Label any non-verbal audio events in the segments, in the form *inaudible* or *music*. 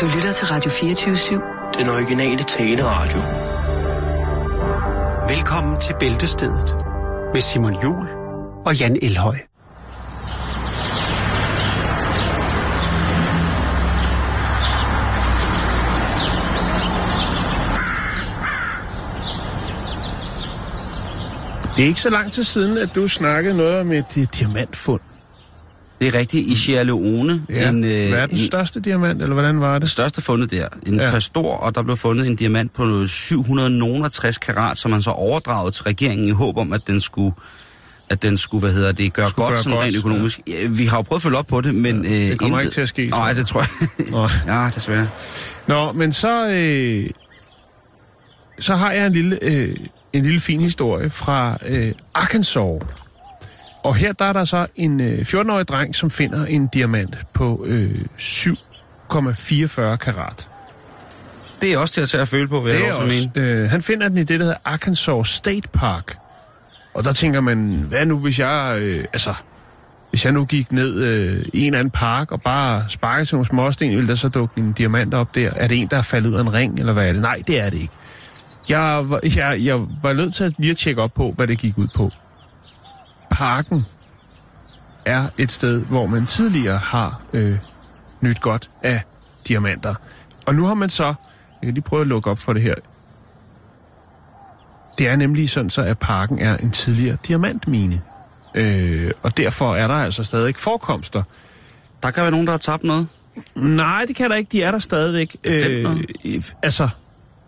Du lytter til Radio 24-7. Den originale taleradio. Velkommen til Bæltestedet med Simon Jul og Jan Elhøj. Det er ikke så lang tid siden, at du snakkede noget om et diamantfund. Det er rigtigt, i Sierra Leone. Ja, en, øh, verdens en, største diamant, eller hvordan var det det? største fundet der. En Ja. ja. pastor, og der blev fundet en diamant på 760 karat, som man så overdraget til regeringen i håb om, at den skulle at den skulle, hvad hedder det, gøre Skulle godt gøre sådan godt, rent økonomisk. Ja. Vi har jo prøvet at følge op på det, men... Ja, det kommer ikke til at ske, Nej, det tror jeg. Nå. ja, desværre. Nå, men så, øh, så har jeg en lille, øh, en lille fin historie fra øh, Arkansas. Og her der er der så en øh, 14-årig dreng, som finder en diamant på øh, 7,44 karat. Det er også til at tage at føle på, vil Det jeg er også øh, han finder den i det, der hedder Arkansas State Park. Og der tænker man, hvad nu hvis jeg, øh, altså, hvis jeg nu gik ned øh, i en eller anden park og bare sparkede til nogle småsten, ville der så dukke en diamant op der? Er det en, der er faldet ud af en ring, eller hvad er det? Nej, det er det ikke. Jeg var, jeg, jeg var nødt til at lige at tjekke op på, hvad det gik ud på. Parken er et sted, hvor man tidligere har øh, nyt godt af diamanter. Og nu har man så, jeg kan lige prøve at lukke op for det her. Det er nemlig sådan så, at parken er en tidligere diamantmine. Øh, og derfor er der altså stadig forekomster. Der kan være nogen, der har tabt noget. Nej, det kan der ikke. De er der stadigvæk. øh, altså,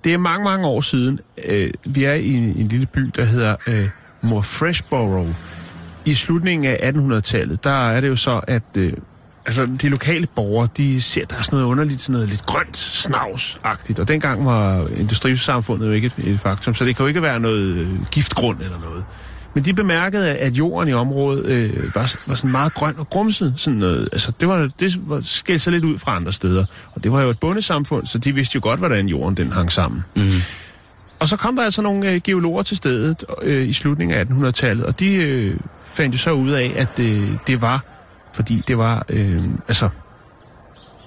det er mange, mange år siden. Øh, vi er i en, en lille by, der hedder øh, Murfreesboro. I slutningen af 1800-tallet, der er det jo så, at øh, altså, de lokale borgere, de ser, der er sådan noget underligt, sådan noget lidt grønt, snavsagtigt. Og dengang var industrisamfundet jo ikke et, et faktum, så det kan jo ikke være noget øh, giftgrund eller noget. Men de bemærkede, at jorden i området øh, var, var sådan meget grøn og grumset. Sådan noget. Altså, det, var, det var, skilte sig lidt ud fra andre steder. Og det var jo et bundesamfund, så de vidste jo godt, hvordan jorden den hang sammen. Mm. Og så kom der altså nogle øh, geologer til stedet øh, i slutningen af 1800-tallet, og de øh, fandt jo så ud af, at øh, det var, fordi det var, øh, altså,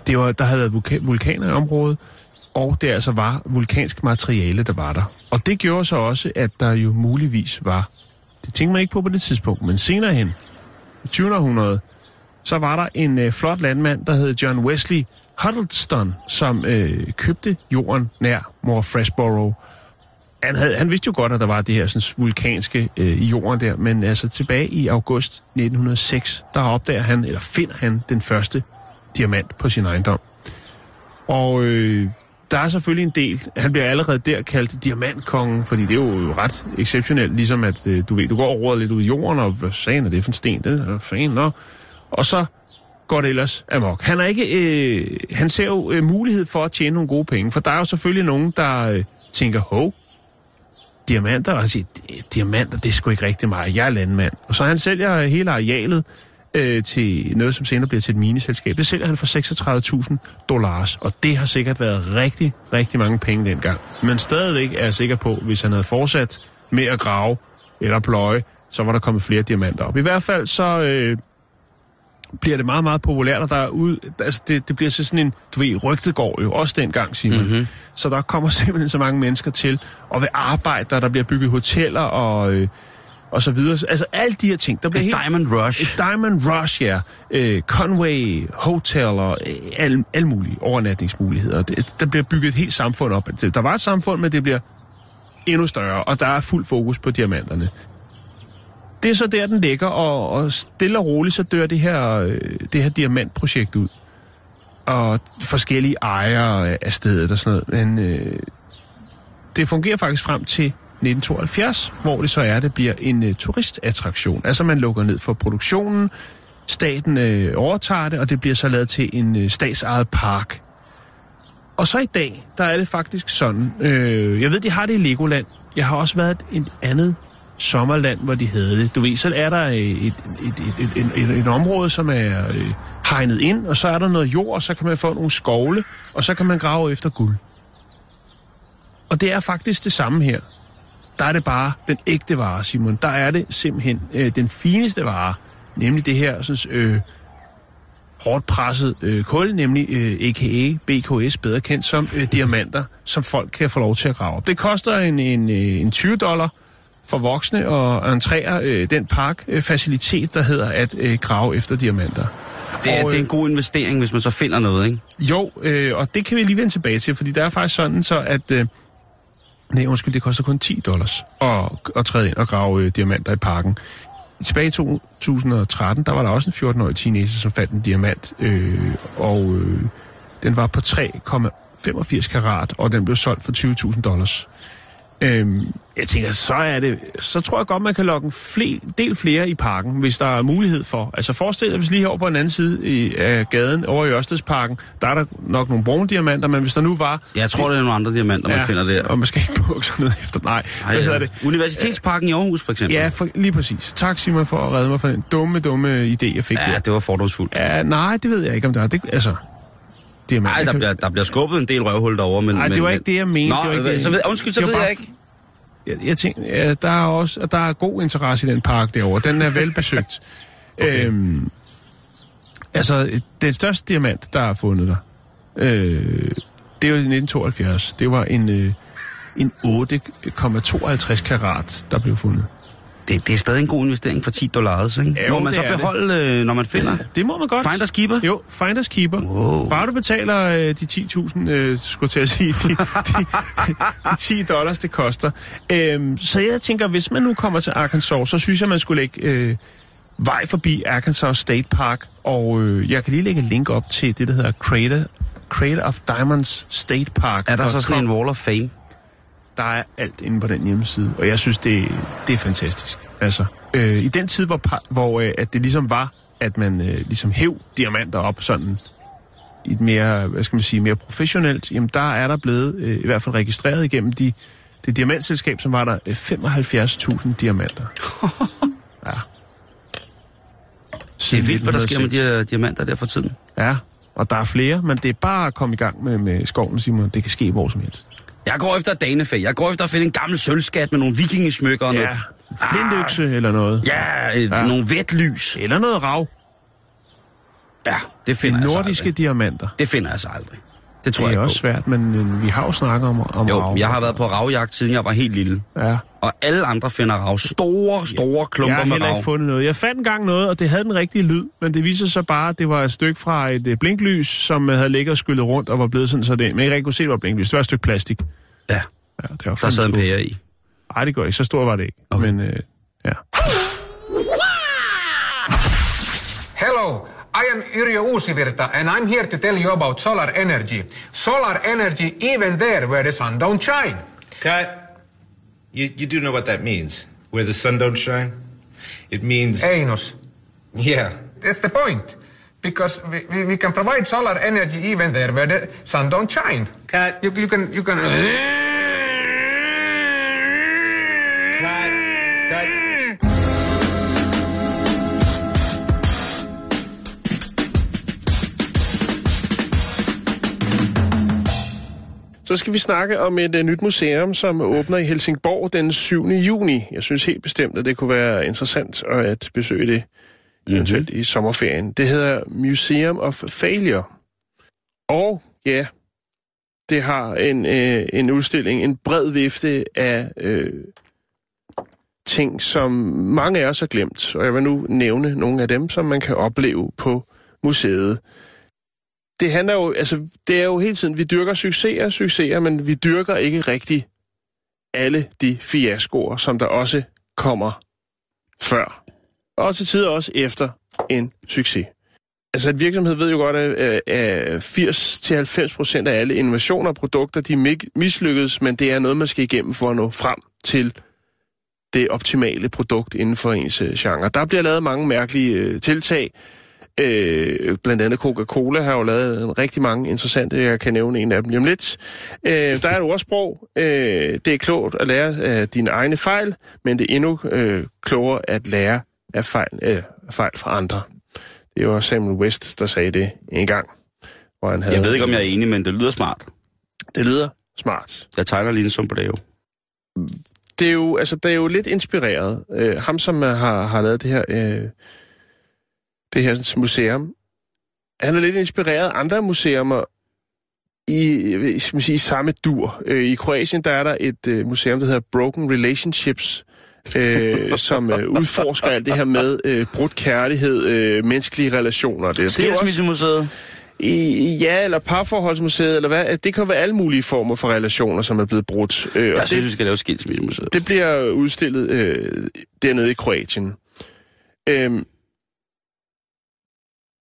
det var, der havde været vulka- vulkaner i området, og det altså var vulkansk materiale, der var der. Og det gjorde så også, at der jo muligvis var, det tænkte man ikke på på det tidspunkt, men senere hen, i 20. århundrede, så var der en øh, flot landmand, der hed John Wesley Huddleston, som øh, købte jorden nær Murfreesboro. Han, havde, han vidste jo godt, at der var det her sådan, vulkanske øh, i jorden der, men altså tilbage i august 1906, der opdager han, eller finder han den første diamant på sin ejendom. Og øh, der er selvfølgelig en del, han bliver allerede der kaldt diamantkongen, fordi det er jo ret exceptionelt, ligesom at øh, du ved, du går og råder lidt ud i jorden, og hvad sagen er det for en sten? Det er fan, nå. Og så går det ellers amok. Han, er ikke, øh, han ser jo øh, mulighed for at tjene nogle gode penge, for der er jo selvfølgelig nogen, der øh, tænker, hov, diamanter, og han siger, diamanter, det er sgu ikke rigtig meget, jeg er landmand. Og så han sælger hele arealet øh, til noget, som senere bliver til et mineselskab. Det sælger han for 36.000 dollars, og det har sikkert været rigtig, rigtig mange penge dengang. Men stadigvæk er jeg sikker på, hvis han havde fortsat med at grave eller pløje, så var der kommet flere diamanter op. I hvert fald så øh, bliver det meget, meget populært, og der er ud, altså det, det bliver så sådan en, du ved, rygtet går jo også dengang, Simon. Mm-hmm. Så der kommer *laughs* simpelthen så mange mennesker til, og ved arbejde, der, der bliver bygget hoteller og, øh, og så videre. Altså alle de her ting, der bliver Et helt... Diamond Rush. Et Diamond Rush, ja. Øh, Conway Hotel og øh, alle, alle mulige overnatningsmuligheder. Det, der bliver bygget et helt samfund op. Der var et samfund, men det bliver endnu større, og der er fuld fokus på diamanterne. Det er så der, den ligger, og, og stille og roligt, så dør det her, øh, det her diamantprojekt ud. Og forskellige ejere af stedet og sådan noget. Men øh, det fungerer faktisk frem til 1972, hvor det så er, det bliver en øh, turistattraktion. Altså man lukker ned for produktionen, staten øh, overtager det, og det bliver så lavet til en øh, statsejet park. Og så i dag, der er det faktisk sådan, øh, jeg ved, de har det i Legoland. Jeg har også været et andet sommerland, hvor de havde det. Du ved, så er der øh, et, et, et, et, et, et, et område, som er øh, hegnet ind, og så er der noget jord, og så kan man få nogle skovle, og så kan man grave efter guld. Og det er faktisk det samme her. Der er det bare den ægte vare, Simon. Der er det simpelthen øh, den fineste vare, nemlig det her synes, øh, hårdt presset øh, kul, nemlig øh, a.k.a. BKS, bedre kendt som øh, diamanter, som folk kan få lov til at grave op. Det koster en, en, øh, en 20 dollar for voksne og entrere øh, den parkfacilitet, der hedder at øh, grave efter diamanter. Det er, Og, det er øh, en god investering, hvis man så finder noget, ikke? Jo, øh, og det kan vi lige vende tilbage til, fordi det er faktisk sådan, så at... Øh, nej, undskyld, det koster kun 10 dollars at, at træde ind og grave øh, diamanter i parken. Tilbage i 2013, der var der også en 14-årig teenager, som fandt en diamant, øh, og øh, den var på 3,85 karat, og den blev solgt for 20.000 dollars. Øhm, jeg tænker, så er det, så tror jeg godt, man kan lokke en fle, del flere i parken, hvis der er mulighed for. Altså forestil dig, hvis lige over på den anden side i, af gaden, over i Ørstedsparken, der er der nok nogle brune diamanter, men hvis der nu var... Jeg tror, det er nogle andre diamanter, man finder der. Og man skal ikke bukke sådan noget efter. Nej, Ej, hvad hedder det? Universitetsparken i Aarhus, for eksempel. Ja, for, lige præcis. Tak Simon for at redde mig for den dumme, dumme idé, jeg fik ja der. det var fordomsfuldt. Ja, nej, det ved jeg ikke, om der er. Det, altså, diamanter Nej, der bliver, der bliver skubbet en del røvhul derovre, men... Nej, det var men- ikke det, jeg mente. Nå, det var ikke det. så ved, undskyld, så Det var ved bare- jeg ikke. Jeg, jeg tænker, ja, der er også der er god interesse i den park derovre. Den er velbesøgt. *laughs* okay. øhm, altså, den største diamant, der er fundet der, øh, det er jo i 1972. Det var en, øh, en 8,52 karat, der blev fundet. Det, det er stadig en god investering for 10 dollars, ikke? Jo, Må man så er det. beholde, øh, når man finder? Det må man godt. Finders keeper? Jo, finders keeper. Wow. Bare du betaler øh, de 10.000, øh, skulle til at sige, de, de, de 10 dollars, det koster. Øhm, så jeg tænker, hvis man nu kommer til Arkansas, så synes jeg, man skulle lægge øh, vej forbi Arkansas State Park, og øh, jeg kan lige lægge et link op til det, der hedder Crater, Crater of Diamonds State Park. Er der så sådan en wall of fame? Der er alt inde på den hjemmeside, og jeg synes, det, det er fantastisk. Altså, øh, i den tid, hvor, hvor øh, at det ligesom var, at man øh, ligesom hæv diamanter op sådan i et mere, hvad skal man sige, mere professionelt, jamen der er der blevet øh, i hvert fald registreret igennem de, det diamantselskab, som var der øh, 75.000 diamanter. *laughs* ja. Det er vildt, hvad der sker med de her diamanter der for tiden. Ja, og der er flere, men det er bare at komme i gang med, med skoven, Simon. Det kan ske hvor som helst. Jeg går efter danefæ. Jeg går efter at finde en gammel sølvskat med nogle vikingesmykker og noget. Ja, flintøkse eller noget. Ja, et, Ja. nogle vetlys. Eller noget rav. Ja, det De finder jeg så nordiske aldrig. diamanter. Det finder jeg så aldrig. Det tror Det er jeg også på. svært, men øh, vi har jo snakket om, om Jo, rav. jeg har været på ravjagt, siden jeg var helt lille. Ja. Og alle andre finder rav. Store, store Jeg klumper har med heller rav. ikke fundet noget. Jeg fandt engang noget, og det havde den rigtige lyd, men det viser sig bare, at det var et stykke fra et øh, blinklys, som øh, havde ligget og skyllet rundt og var blevet sådan, så det, men jeg ikke kunne se, det var blinklys. Det var et stykke plastik. Ja, Ja, det var der sad en pære i. Nej, det går ikke. Så stor var det ikke. Okay. Men øh, ja. Hello, I am Yrjö Uusivirta and I'm here to tell you about solar energy. Solar energy even there where the sun don't shine. Cut. You, you do know what that means. Where the sun don't shine? It means. Einus. Yeah. That's the point. Because we, we, we can provide solar energy even there where the sun don't shine. Cut. You, you can you can Så skal vi snakke om et uh, nyt museum, som åbner i Helsingborg den 7. juni. Jeg synes helt bestemt, at det kunne være interessant at besøge det, eventuelt i sommerferien. Det hedder Museum of Failure. Og ja, det har en, øh, en udstilling, en bred vifte af øh, ting, som mange af os har glemt. Og jeg vil nu nævne nogle af dem, som man kan opleve på museet det handler jo, altså, det er jo hele tiden, vi dyrker succeser, succeser, men vi dyrker ikke rigtig alle de fiaskoer, som der også kommer før. Og til tider også efter en succes. Altså, en virksomhed ved jo godt, at, 80-90% af alle innovationer og produkter, de mislykkes, mislykkedes, men det er noget, man skal igennem for at nå frem til det optimale produkt inden for ens øh, genre. Der bliver lavet mange mærkelige øh, tiltag, Øh, blandt andet Coca-Cola har jo lavet en rigtig mange interessante, jeg kan nævne en af dem lige om lidt. Øh, der er et ordsprog, øh, det er klogt at lære af dine egne fejl, men det er endnu øh, klogere at lære af fejl, øh, fejl fra andre. Det var Samuel West, der sagde det en gang. Hvor han havde, Jeg ved ikke, om jeg er enig, men det lyder smart. Det lyder smart. Jeg tegner lige en sum på det jo. det er jo, altså, det er jo lidt inspireret. Øh, ham, som øh, har, har lavet det her, øh, det her museum, han er lidt inspireret af andre museer i, skal man sige, samme dur. Øh, I Kroatien der er der et øh, museum, der hedder Broken Relationships, øh, *laughs* som øh, udforsker alt det her med øh, brudt kærlighed, øh, menneskelige relationer. Det, det er Skilsmissemuseet. i, ja, eller parforholdsmuseet, eller hvad. Det kan være alle mulige former for relationer, som er blevet brudt. Øh, og Jeg det, synes, vi skal lave skilsmissemuseet. det bliver udstillet øh, dernede i Kroatien. Øhm,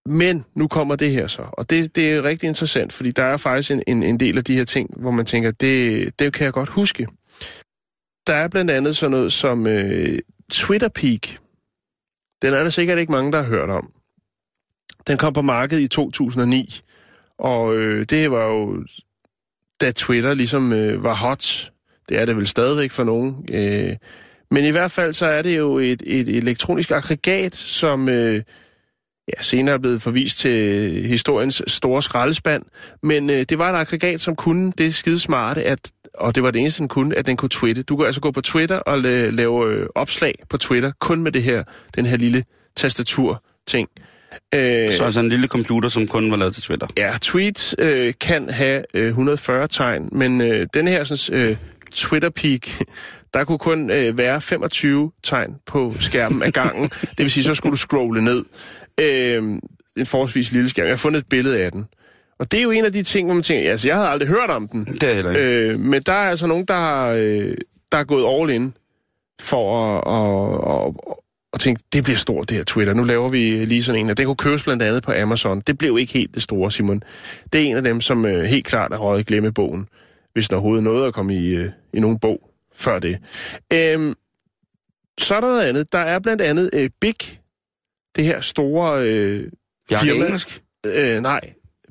men nu kommer det her så, og det, det er rigtig interessant, fordi der er faktisk en, en, en del af de her ting, hvor man tænker, det, det kan jeg godt huske. Der er blandt andet sådan noget som øh, Twitter Peak. Den er der sikkert ikke mange, der har hørt om. Den kom på markedet i 2009, og øh, det var jo, da Twitter ligesom øh, var hot. Det er det vel stadigvæk for nogen. Øh, men i hvert fald så er det jo et, et elektronisk aggregat, som øh, ja, senere er blevet forvist til historiens store skraldespand. Men øh, det var et aggregat, som kunne det skide smarte, at, og det var det eneste, den kunne, at den kunne twitte. Du kan altså gå på Twitter og la- lave øh, opslag på Twitter, kun med det her, den her lille tastatur-ting. Øh, Så altså en lille computer, som kun var lavet til Twitter. Ja, tweet øh, kan have øh, 140 tegn, men øh, den her sådan, øh, Twitter peak, *laughs* der kunne kun øh, være 25 tegn på skærmen ad gangen. *laughs* det vil sige, så skulle du scrolle ned. Øh, en forholdsvis lille skærm. Jeg har fundet et billede af den. Og det er jo en af de ting, hvor man tænker, altså jeg havde aldrig hørt om den. Det er heller ikke. Øh, men der er altså nogen, der har, øh, der er gået all in for at, at, at, at tænke, det bliver stort det her Twitter. Nu laver vi lige sådan en, og den kunne købes blandt andet på Amazon. Det blev ikke helt det store, Simon. Det er en af dem, som øh, helt klart er røget i glemmebogen, hvis der overhovedet nåede at komme i, øh, i nogen bog før det. Øhm, så er der noget andet. Der er blandt andet øh, Big, det her store øh, firma. engelsk. Øh, nej,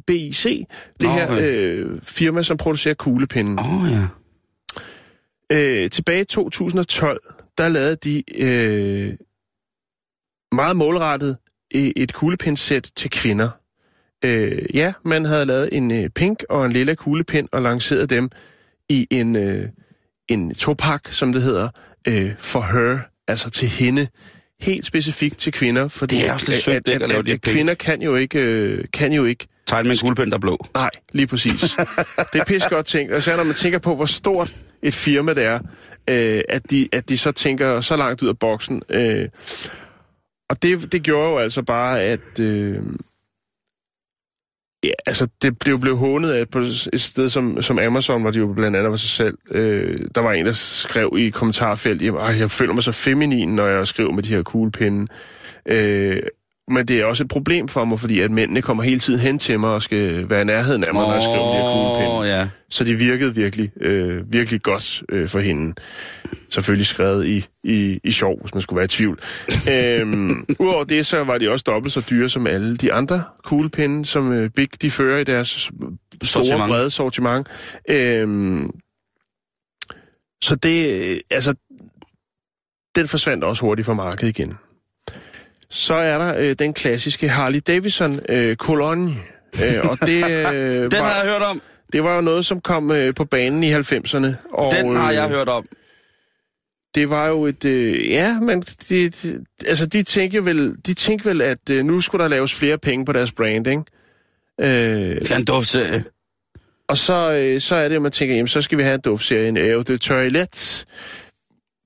BIC, det Nå, her øh, firma, som producerer kuglepinden. Åh oh, ja. Øh, tilbage i 2012, der lavede de øh, meget målrettet et kuglepinsæt til kvinder. Øh, ja, man havde lavet en øh, pink og en lille kuglepind og lanceret dem i en, øh, en topak, som det hedder, øh, for her, altså til hende. Helt specifikt til kvinder, fordi Det er også lidt sødt, at, at, at at, at kvinder kan jo ikke, øh, kan jo ikke Tegn med en kuglepen, der er blå. Nej, lige præcis. det er pisse godt tænkt. Og så når man tænker på, hvor stort et firma det er, øh, at, de, at de så tænker så langt ud af boksen. Øh, og det, det gjorde jo altså bare, at... Øh, ja, altså, det blev blev hånet af på et sted som, som Amazon, hvor de jo blandt andet var sig selv. Øh, der var en, der skrev i kommentarfeltet, at jeg føler mig så feminin, når jeg skriver med de her kuglepinde. Øh, men det er også et problem for mig, fordi at mændene kommer hele tiden hen til mig og skal være i nærheden af mig, når jeg skriver de her kuglepinde. Ja. Så det virkede virkelig, øh, virkelig godt øh, for hende. Selvfølgelig skrevet i, i, i sjov, hvis man skulle være i tvivl. øhm, *laughs* Udover det, så var de også dobbelt så dyre som alle de andre kuglepinde, som øh, Big de fører i deres store, Sortiment. brede sortiment. Øhm, så det, øh, altså, den forsvandt også hurtigt fra markedet igen. Så er der øh, den klassiske Harley Davidson øh, Cologne. Øh, og det, *laughs* øh, Den var, har jeg hørt om. det var jo noget, som kom øh, på banen i 90'erne. Og, Den har øh, jeg hørt om. Det var jo et... Øh, ja, men de, de, altså, de tænker vel, de tænker vel at øh, nu skulle der laves flere penge på deres brand, ikke? Øh, en duft serie. og så, øh, så er det, at man tænker, jamen, så skal vi have en duftserie, en Eau de Toilette.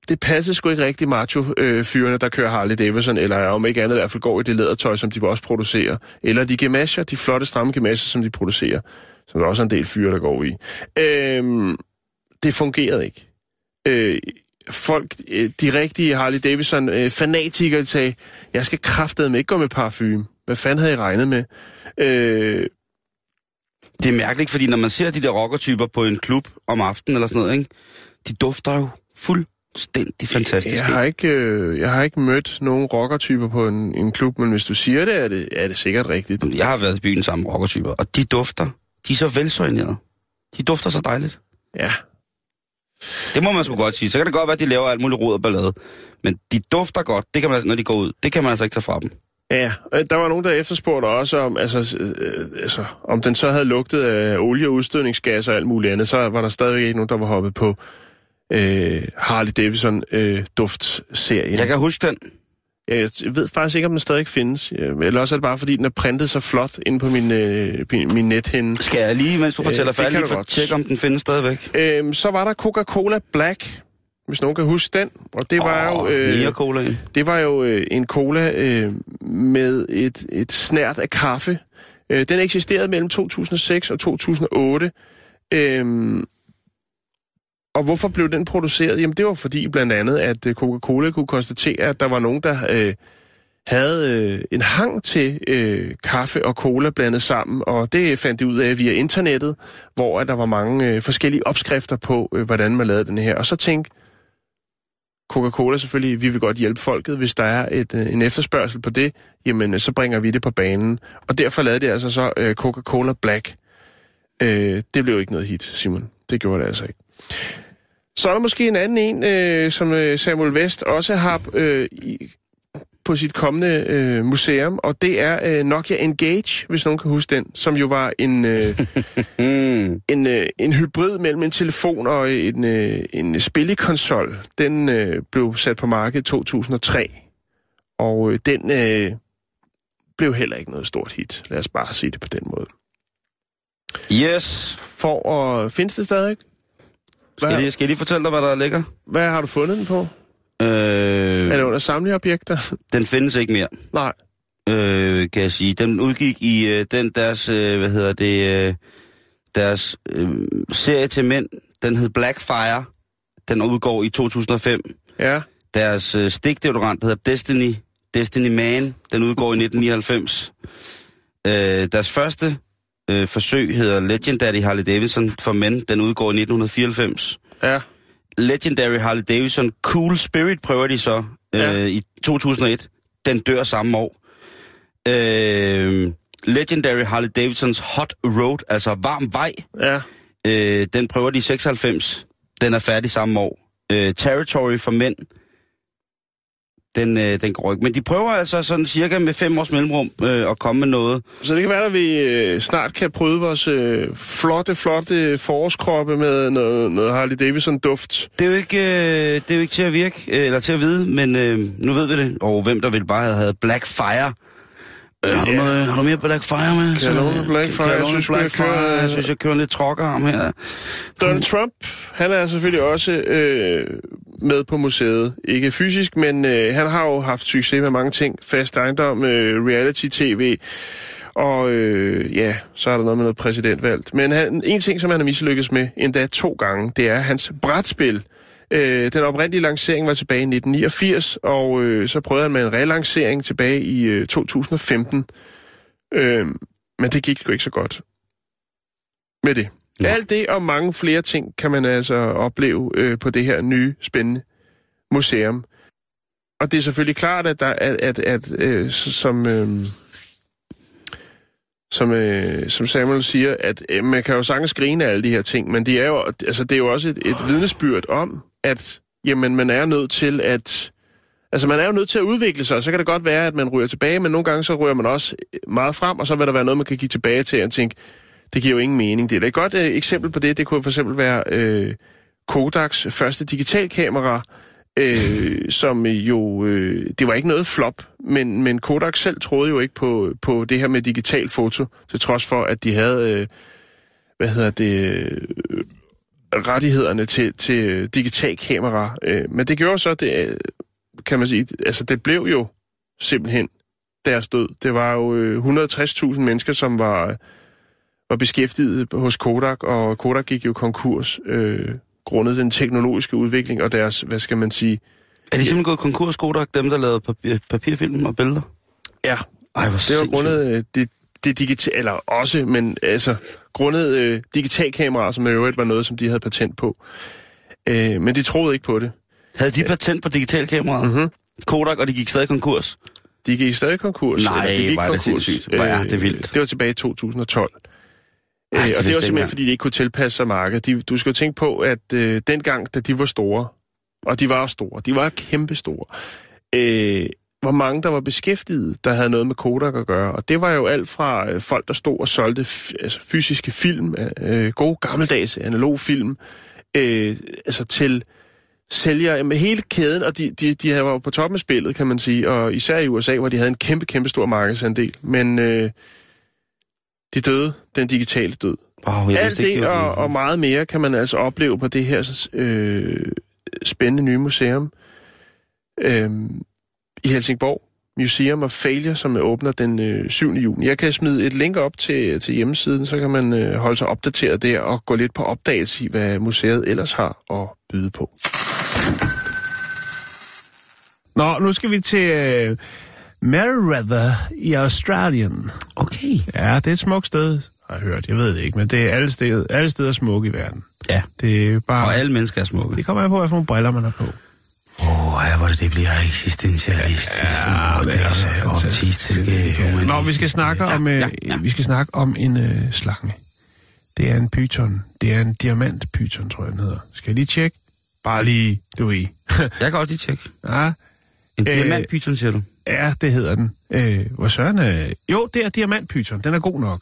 Det passer sgu ikke rigtig macho-fyrene, der kører Harley Davidson, eller om ikke andet i hvert fald går i det lædertøj, som de også producerer. Eller de gemasher, de flotte, stramme gemasher, som de producerer, som der også er en del fyre, der går i. Øh, det fungerede ikke. Øh, folk, øh, de rigtige Harley Davidson-fanatikere, øh, sagde, jeg skal kraftedeme ikke gå med parfume. Hvad fanden havde I regnet med? Øh, Det er mærkeligt, fordi når man ser de der rockertyper på en klub om aftenen eller sådan noget, ikke? de dufter jo fuldstændig fantastisk. Jeg har ikke, øh, jeg har ikke mødt nogen rockertyper på en, en klub, men hvis du siger det, er det, er det sikkert rigtigt. Jeg har været i byen sammen med rockertyper, og de dufter, de er så velsoignerede. De dufter så dejligt. Ja. Det må man sgu godt sige. Så kan det godt være, at de laver alt muligt rod og ballade. Men de dufter godt, det kan man, når de går ud. Det kan man altså ikke tage fra dem. Ja, øh, der var nogen, der efterspurgte også, om, altså, øh, altså, om den så havde lugtet af olie og udstødningsgas og alt muligt andet, så var der stadigvæk ikke nogen, der var hoppet på øh, Harley Davidson øh, duftserien. Jeg kan huske den. Jeg ved faktisk ikke, om den stadig findes. Øh, Eller også er det bare, fordi den er printet så flot inde på min, øh, min- nethænde. Skal jeg lige, mens du Øh, fortæller færdigt, du for godt. tjekke, om den findes stadigvæk? Øhm, så var der Coca-Cola Black, hvis nogen kan huske den. Og det var Åh, jo... mere colaen. Det var jo øh, en cola øh, med et, et snært af kaffe. Øh, den eksisterede mellem 2006 og 2008. Øhm, og hvorfor blev den produceret? Jamen det var fordi blandt andet, at øh, Coca-Cola kunne konstatere, at der var nogen, der øh, havde øh, en hang til øh, kaffe og cola blandet sammen, og det fandt de ud af via internettet, hvor at der var mange øh, forskellige opskrifter på, øh, hvordan man lavede den her. Og så tænkte Coca-Cola selvfølgelig, vi vil godt hjælpe folket, hvis der er et, øh, en efterspørgsel på det, jamen øh, så bringer vi det på banen. Og derfor lavede det altså så øh, Coca-Cola Black. Øh, det blev ikke noget hit, Simon. Det gjorde det altså ikke. Så er der måske en anden en, øh, som øh, Samuel West også har øh, i, på sit kommende øh, museum, og det er øh, Nokia Engage, hvis nogen kan huske den, som jo var en, *laughs* øh, en, øh, en hybrid mellem en telefon og en, øh, en spillekonsol. Den øh, blev sat på markedet i 2003, og øh, den øh, blev heller ikke noget stort hit. Lad os bare sige det på den måde. Yes. For at... Findes det stadig? Skal jeg, lige, skal jeg lige fortælle dig, hvad der ligger? Hvad har du fundet den på? Øh, Er det under samleobjekter? den findes ikke mere, Nej. øh, kan jeg sige. Den udgik i øh, den deres, øh, hvad hedder det, øh, deres øh, serie til mænd. Den hed Blackfire. Den udgår i 2005. Ja. Deres øh, stikdeodorant, der hedder Destiny, Destiny Man, den udgår i 1999. Øh, deres første øh, forsøg hedder Legendary Harley Davidson for mænd, den udgår i 1994. Ja. Legendary Harley Davidson Cool Spirit prøver de så øh, Ja. i 2001. Den dør samme år. Øh, Legendary Harley Davidsons Hot Road, altså varm vej, Ja. øh, den prøver de i 96. Den er færdig samme år. Øh, Territory for mænd, den, øh, den går ikke. Men de prøver altså sådan cirka med fem års mellemrum øh, at komme med noget. Så det kan være, at vi øh, snart kan prøve vores øh, flotte, flotte forårskroppe med noget, noget Harley Davidson-duft. Det er jo ikke, øh, det er jo ikke til at virke, øh, eller til at vide, men øh, nu ved vi det. Og hvem der ville bare have havde Black Fire. Øh, har, du Ja. noget, har du mere Black Fire med? Kan jeg låne Black Fire? Kan jeg synes, Black jeg kører- Fire? Jeg synes, jeg kører lidt trokkerarm her. Donald Trump, han er selvfølgelig også øh, med på museet. Ikke fysisk, men øh, han har jo haft succes med mange ting. Fast ejendom, øh, reality-tv, og øh, ja, så er der noget med noget præsidentvalg. Men han, en ting, som han har mislykkes med, endda to gange, det er hans brætspil. Øh, den oprindelige lancering var tilbage i 1989, og øh, så prøvede han med en relancering tilbage i øh, 2015. Øh, men det gik jo ikke så godt med det. Ja. Alt det og mange flere ting kan man altså opleve øh, på det her nye, spændende museum. Og det er selvfølgelig klart, at, der, at, at, at øh, som, øh, som, øh, som Samuel siger, at øh, man kan jo sagtens grine af alle de her ting, men det er jo, altså, det er jo også et, et vidnesbyrd om, at jamen, man er nødt til at... Altså, man er jo nødt til at udvikle sig, og så kan det godt være, at man ryger tilbage, men nogle gange så ryger man også meget frem, og så vil der være noget, man kan give tilbage til, og tænke, det giver jo ingen mening. Det er da et godt øh, eksempel på det. Det kunne for eksempel være øh, Kodaks første digitalkamera, øh, som jo... Øh, det var ikke noget flop, men, men Kodak selv troede jo ikke på, på det her med digital foto, til trods for, at de havde... Øh, hvad hedder det... Øh, rettighederne til, til digital kamera. Øh, men det gjorde så, det, øh, kan man sige, altså det blev jo simpelthen deres død. Det var jo øh, 160.000 mennesker, som var, var beskæftiget hos Kodak, og Kodak gik jo konkurs øh, grundet den teknologiske udvikling og deres, hvad skal man sige, Er de simpelthen gået konkurs, Kodak, dem der lavede papir, papirfilm og billeder? ja, Ej, hvor det var grundet øh, det, det digitale, eller også, men altså grundet øh, digitalkameraer, som i øvrigt var noget, som de havde patent på. Øh, men de troede ikke på det. Havde de patent på digitalkameraet? Mhm. Kodak, og de gik stadig konkurs? De gik stadig konkurs. Nej, eller de gik hvor er det konkurs. sindssygt. Hvor er det vildt. Det var tilbage i 2012. Ej, det og det var simpelthen, engang. fordi de ikke kunne tilpasse sig markedet. De, du skal jo tænke på, at øh, dengang, da de var store, og de var store, de var kæmpe store, øh, hvor mange der var beskæftiget, der havde noget med Kodak at gøre. Og det var jo alt fra øh, folk, der stod og solgte altså, fysiske film, øh, gode gammeldags analog film, øh, altså til sælger med hele kæden, og de, de, de var på toppen af spillet, kan man sige, og især i USA, hvor de havde en kæmpe, kæmpe stor markedsandel. Men øh, de døde, den digitale død. Wow, jeg Alt vidste ikke, det og, og meget mere kan man altså opleve på det her øh, spændende nye museum øh, i Helsingborg. Museum of Failure, som åbner den øh, 7. juni. Jeg kan smide et link op til, til hjemmesiden, så kan man øh, holde sig opdateret der og gå lidt på opdagelse i, hvad museet ellers har at byde på. Nå, nu skal vi til øh, Merriweather i Australien. Okay. Ja, det er et smukt sted, har jeg hørt. Jeg ved det ikke, men det er alle steder, alle steder smukke i verden. Ja. Det er bare... Og alle mennesker er smukke. Det kommer an på, hvad for nogle briller man har på. Åh, oh, ja, hvor det, det bliver eksistentialistisk. Ja, det er så optimistiske, Ja. Nå, vi skal snakke om, øh, ja, ja. vi skal snakke om en øh, slange. Det er en python. Det er en diamantpython, tror jeg, den hedder. Skal jeg lige tjekke? Bare lige, du ved. Jeg kan godt lige tjekke. ja, En Øh, diamantpython, siger du? Ja, det hedder den. Øh, hvor søren øh, Jo, det er diamantpython. Den er god nok.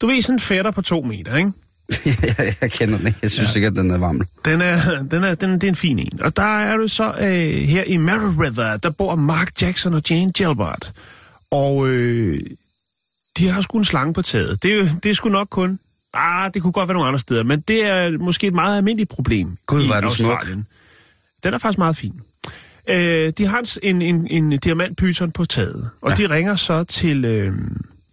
Du ved, sådan en fætter på to meter, ikke? *laughs* jeg kender den ikke. Jeg synes ja. ikke, at den er varm. Den er, den er, den, det er en fin en. Og der er du så øh, her i Merriweather, der bor Mark Jackson og Jane Gilbert. Og øh, de har sgu en slange på taget. Det det er sgu nok kun... Ah, det kunne godt være nogle andre steder, men det er måske et meget almindeligt problem Gud, i er den smuk. Australien. Den er faktisk meget fin. Øh, de har en, en, en diamantpyton på taget, og ja. de ringer så til øh,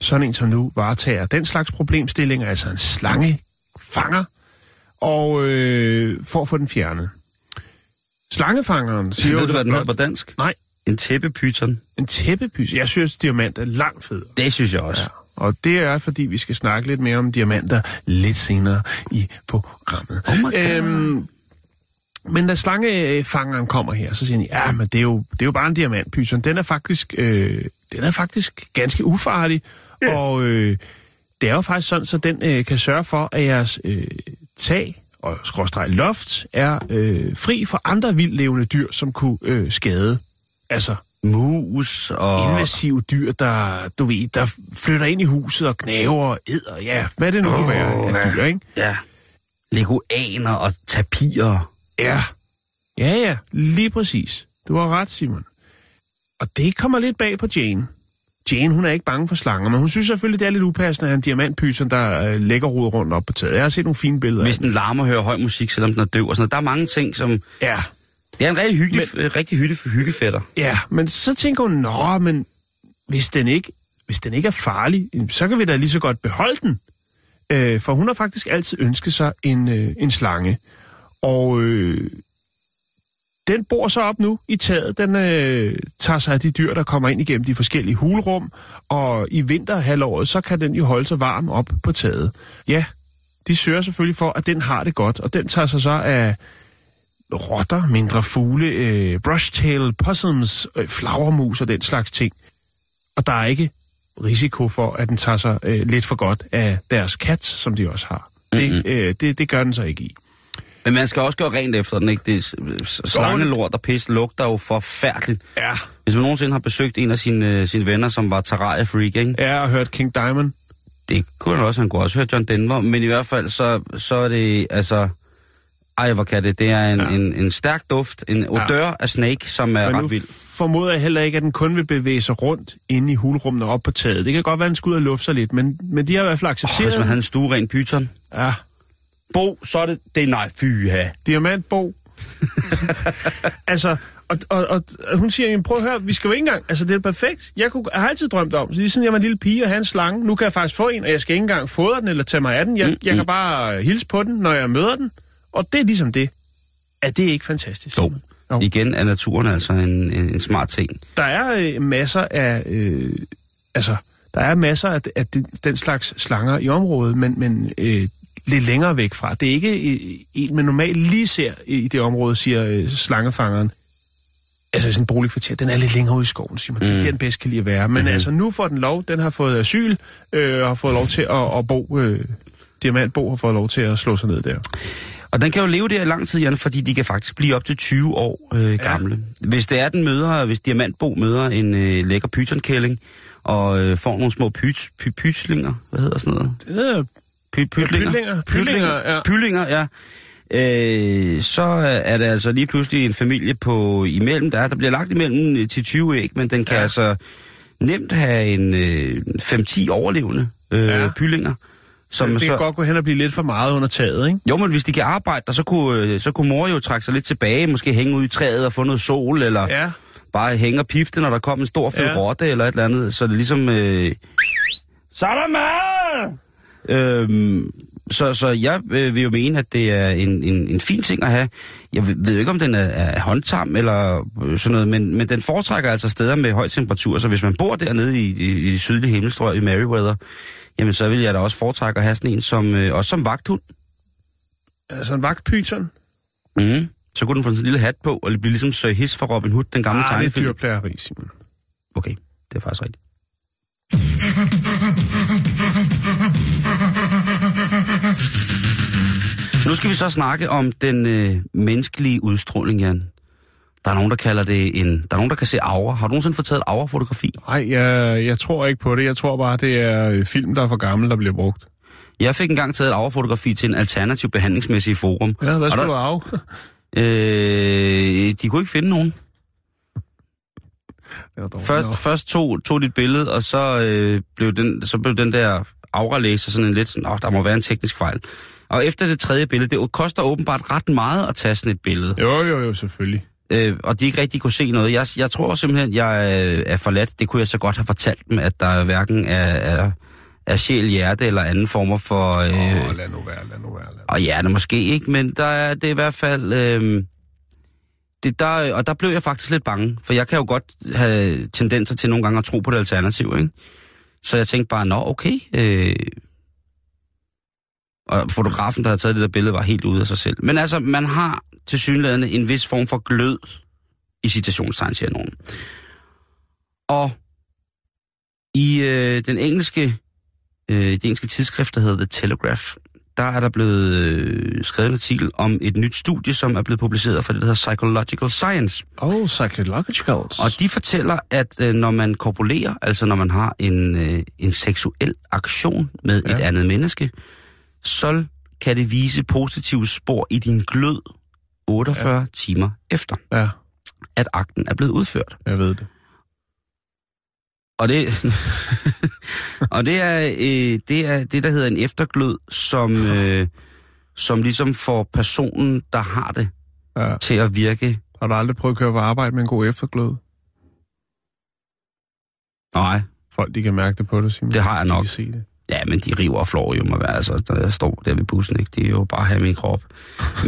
sådan en, som nu varetager den slags problemstillinger, altså en slangefanger, og øh, for at få den fjernet. Slangefangeren siger Ved du, hvad den hedder på dansk? Nej, En tæppepyton. en tæppepys. Jeg synes, diamant er langt federe. Det synes jeg også. Ja. Og det er, fordi vi skal snakke lidt mere om diamanter lidt senere i programmet. Oh. Øhm, men da slangefangeren kommer her, så siger han, ja, men det er jo, det er jo bare en diamantpyton. Den er faktisk, øh, den er faktisk ganske ufarlig, yeah. og øh, det er jo faktisk sådan, så den øh, kan sørge for, at jeres øh, tag og skråstreg loft er øh, fri for andre vildlevende dyr, som kunne øh, skade. Altså Mus og... invasive dyr, der, du ved, der flytter ind i huset og knaver og æder, ja, hvad det nu kan være af dyr, ikke? Ja. Leguaner og tapirer. Ja. Ja, ja, lige præcis. Du har ret, Simon. Og det kommer lidt bag på Jane. Jane, hun er ikke bange for slanger, men hun synes selvfølgelig, det er lidt upassende at have en diamantpyton, der øh, lægger rodet rundt op på taget. Jeg har set nogle fine billeder Hvis den larmer og hører høj musik, selvom den er døv og sådan noget. Der er mange ting, som... Ja, Det er en rigtig hyggelig, men... rigtig hygge, hyggefætter. ja, men så tænker hun, nå, men hvis den ikke, hvis den ikke er farlig, så kan vi da lige så godt beholde den. Øh, for hun har faktisk altid ønsket sig en, øh, en slange. Og øh, den bor så op nu i taget. Den øh, tager sig af de dyr, der kommer ind igennem de forskellige hulrum. Og i vinterhalvåret, så kan den jo holde sig varm op på taget. Ja, de sørger selvfølgelig for, at den har det godt. Og den tager sig så af rotter, mindre fugle, øh, brushtail, possums, øh, flagermus og den slags ting. Og der er ikke risiko for, at den tager sig øh, lidt for godt af deres kat, som de også har. Det, Mhm. øh, det, det gør den så ikke i. Men man skal også gøre rent efter den, ikke? Det er slangelort og pis lugter jo forfærdeligt. Ja. Hvis man nogensinde har besøgt en af sine, øh, sine venner, som var terrarie-freak, ikke? Jeg har hørt King Diamond. Det kunne han også. Han kunne også høre John Denver. Men i hvert fald, så, så er det, altså... Ej, hvor kan det? Det er en, Ja. ja. en, en stærk duft. En odør ja. af snake, som er Men ret vild. formoder jeg heller ikke, at den kun vil bevæge sig rundt inde i hulrummene op på taget. Det kan godt være, at den skal ud og lufte sig lidt, men, men de har i hvert fald Oh, accepteret. hvis man havde en stueren pyton. Ja, Bo, så er det... Det er nej, fy ha. diamantbo. *laughs* altså, og, og, og, hun siger, jamen, prøv at høre, vi skal jo ikke engang, altså det er perfekt. Jeg, kunne, jeg har altid drømt om, så lige siden jeg var en lille pige og havde en slange, nu kan jeg faktisk få en, og jeg skal ikke engang fodre den eller tage mig af den. Jeg, jeg kan bare hilse på den, når jeg møder den, og det er ligesom det. Er det ikke fantastisk? Jo. Jo. Igen er naturen altså en, en, en smart ting. Der er øh, masser af, øh, altså, der er masser af, af den, den slags slanger i området, men, men øh, lidt længere væk fra. Det er ikke en, man normalt lige ser i det område, siger øh, slangefangeren. Altså sådan en boligkvarter, den er lidt længere ude i skoven, siger man. Mm. Det er der, den bedst kan lide at være. Men mm-hmm. altså, nu får den lov, den har fået asyl, øh, og har fået lov til at, at bo, øh, Diamantbo har fået lov til at slå sig ned der. Og den kan jo leve der i lang tid, Jan, fordi de kan faktisk blive op til 20 år øh, gamle. Ja. Hvis det er, den møder, hvis Diamantbo møder en øh, lækker pytonkælling, og øh, får nogle små pyt, py, pytlinger, hvad hedder sådan noget? Det hedder Py, pytlinger? pytlinger. Pytlinger, ja. Pytlinger, ja. øh, så er det altså lige pludselig en familie på imellem. Der, der bliver lagt imellem øh, til 20 æg, men den kan ja. Ja. altså nemt have en øh, 5-10 overlevende øh, ja. Ja. kyllinger. Som det så, kan godt gå hen og blive lidt for meget under taget, ikke? Jo, men hvis de kan arbejde, der, så kunne, øh, så kunne mor jo trække sig lidt tilbage, måske hænge ud i træet og få noget sol, eller Ja. bare hænge og pifte, når der kom en stor fed ja. Ja. rotte eller et eller andet. Så det er ligesom... Øh, så er der mad! Øhm, så, så jeg øh, vil jo mene, at det er en, en, en fin ting at have. Jeg ved jo ikke, om den er, er håndtam eller øh, sådan noget, men, men den foretrækker altså steder med høj temperatur. Så hvis man bor dernede i, i, i de sydlige himmelstrøg i Meriwether, jamen så vil jeg da også foretrække at have sådan en som, øh, også som vagthund. Altså en vagtpyton. Mm. Så kunne den få sådan en lille hat på, og blive ligesom Sir Hiss fra Robin Hood, den gamle Ah, det er tegnefilm. dyrplageri, Simon. Okay, det er faktisk rigtigt. Nu skal vi så snakke om den øh, menneskelige udstråling, Jan. Der er nogen, der kalder det en... Der er nogen, der kan se aura. Har du nogensinde fået taget et aura-fotografi? Nej, jeg, jeg tror ikke på det. Jeg tror bare, det er øh, film, der er for gammel, der bliver brugt. Jeg fik engang taget et aura-fotografi til en alternativ behandlingsmæssig forum. Ja, hvad der- du af? *laughs* Øh, de kunne ikke finde nogen. Først, først tog, tog dit billede, og så, øh, blev den, så blev den der aura-læser sådan en lidt sådan, åh, der må være en teknisk fejl. Og efter det tredje billede, det koster åbenbart ret meget at tage sådan et billede. Jo, jo, jo, selvfølgelig. Øh, og de ikke rigtig kunne se noget. Jeg, jeg tror simpelthen, jeg øh, er forladt. Det kunne jeg så godt have fortalt dem, at der hverken er, er, er sjæl, hjerte eller anden former for... Øh, oh, lad nu være, lad nu være. Lad nu. og hjerte måske ikke, men der er det er i hvert fald... Øh, det der, og der blev jeg faktisk lidt bange, for jeg kan jo godt have tendenser til nogle gange at tro på det alternativ, ikke? Så jeg tænkte bare, nå okay. Øh, og fotografen, der havde taget det der billede, var helt ude af sig selv. Men altså, man har til synlædende en vis form for glød i citationstegn, siger nogen. Og i øh, den engelske, øh, det engelske tidsskrift, der hedder The Telegraph, der er der blevet øh, skrevet en artikel om et nyt studie, som er blevet publiceret fra det, der hedder Psychological Science. Oh, psychologicals. Og de fortæller, at øh, når man korpulerer, altså når man har en, øh, en seksuel aktion med. Ja. et andet menneske, så kan det vise positive spor i din glød 48 ja. timer efter, Ja, at akten er blevet udført. jeg ved det. Og det, *laughs* og det er, øh, det er det, der hedder en efterglød, som, øh, som ligesom får personen, der har det, Ja. til at virke. Har du aldrig prøvet at køre på arbejde med en god efterglød? Nej, Folk, de kan mærke det på dig, Simon. Det har jeg De nok. kan se det. Ja, men de river og flår jo mig, altså, når jeg står der ved bussen, ikke? Det er jo bare have min krop.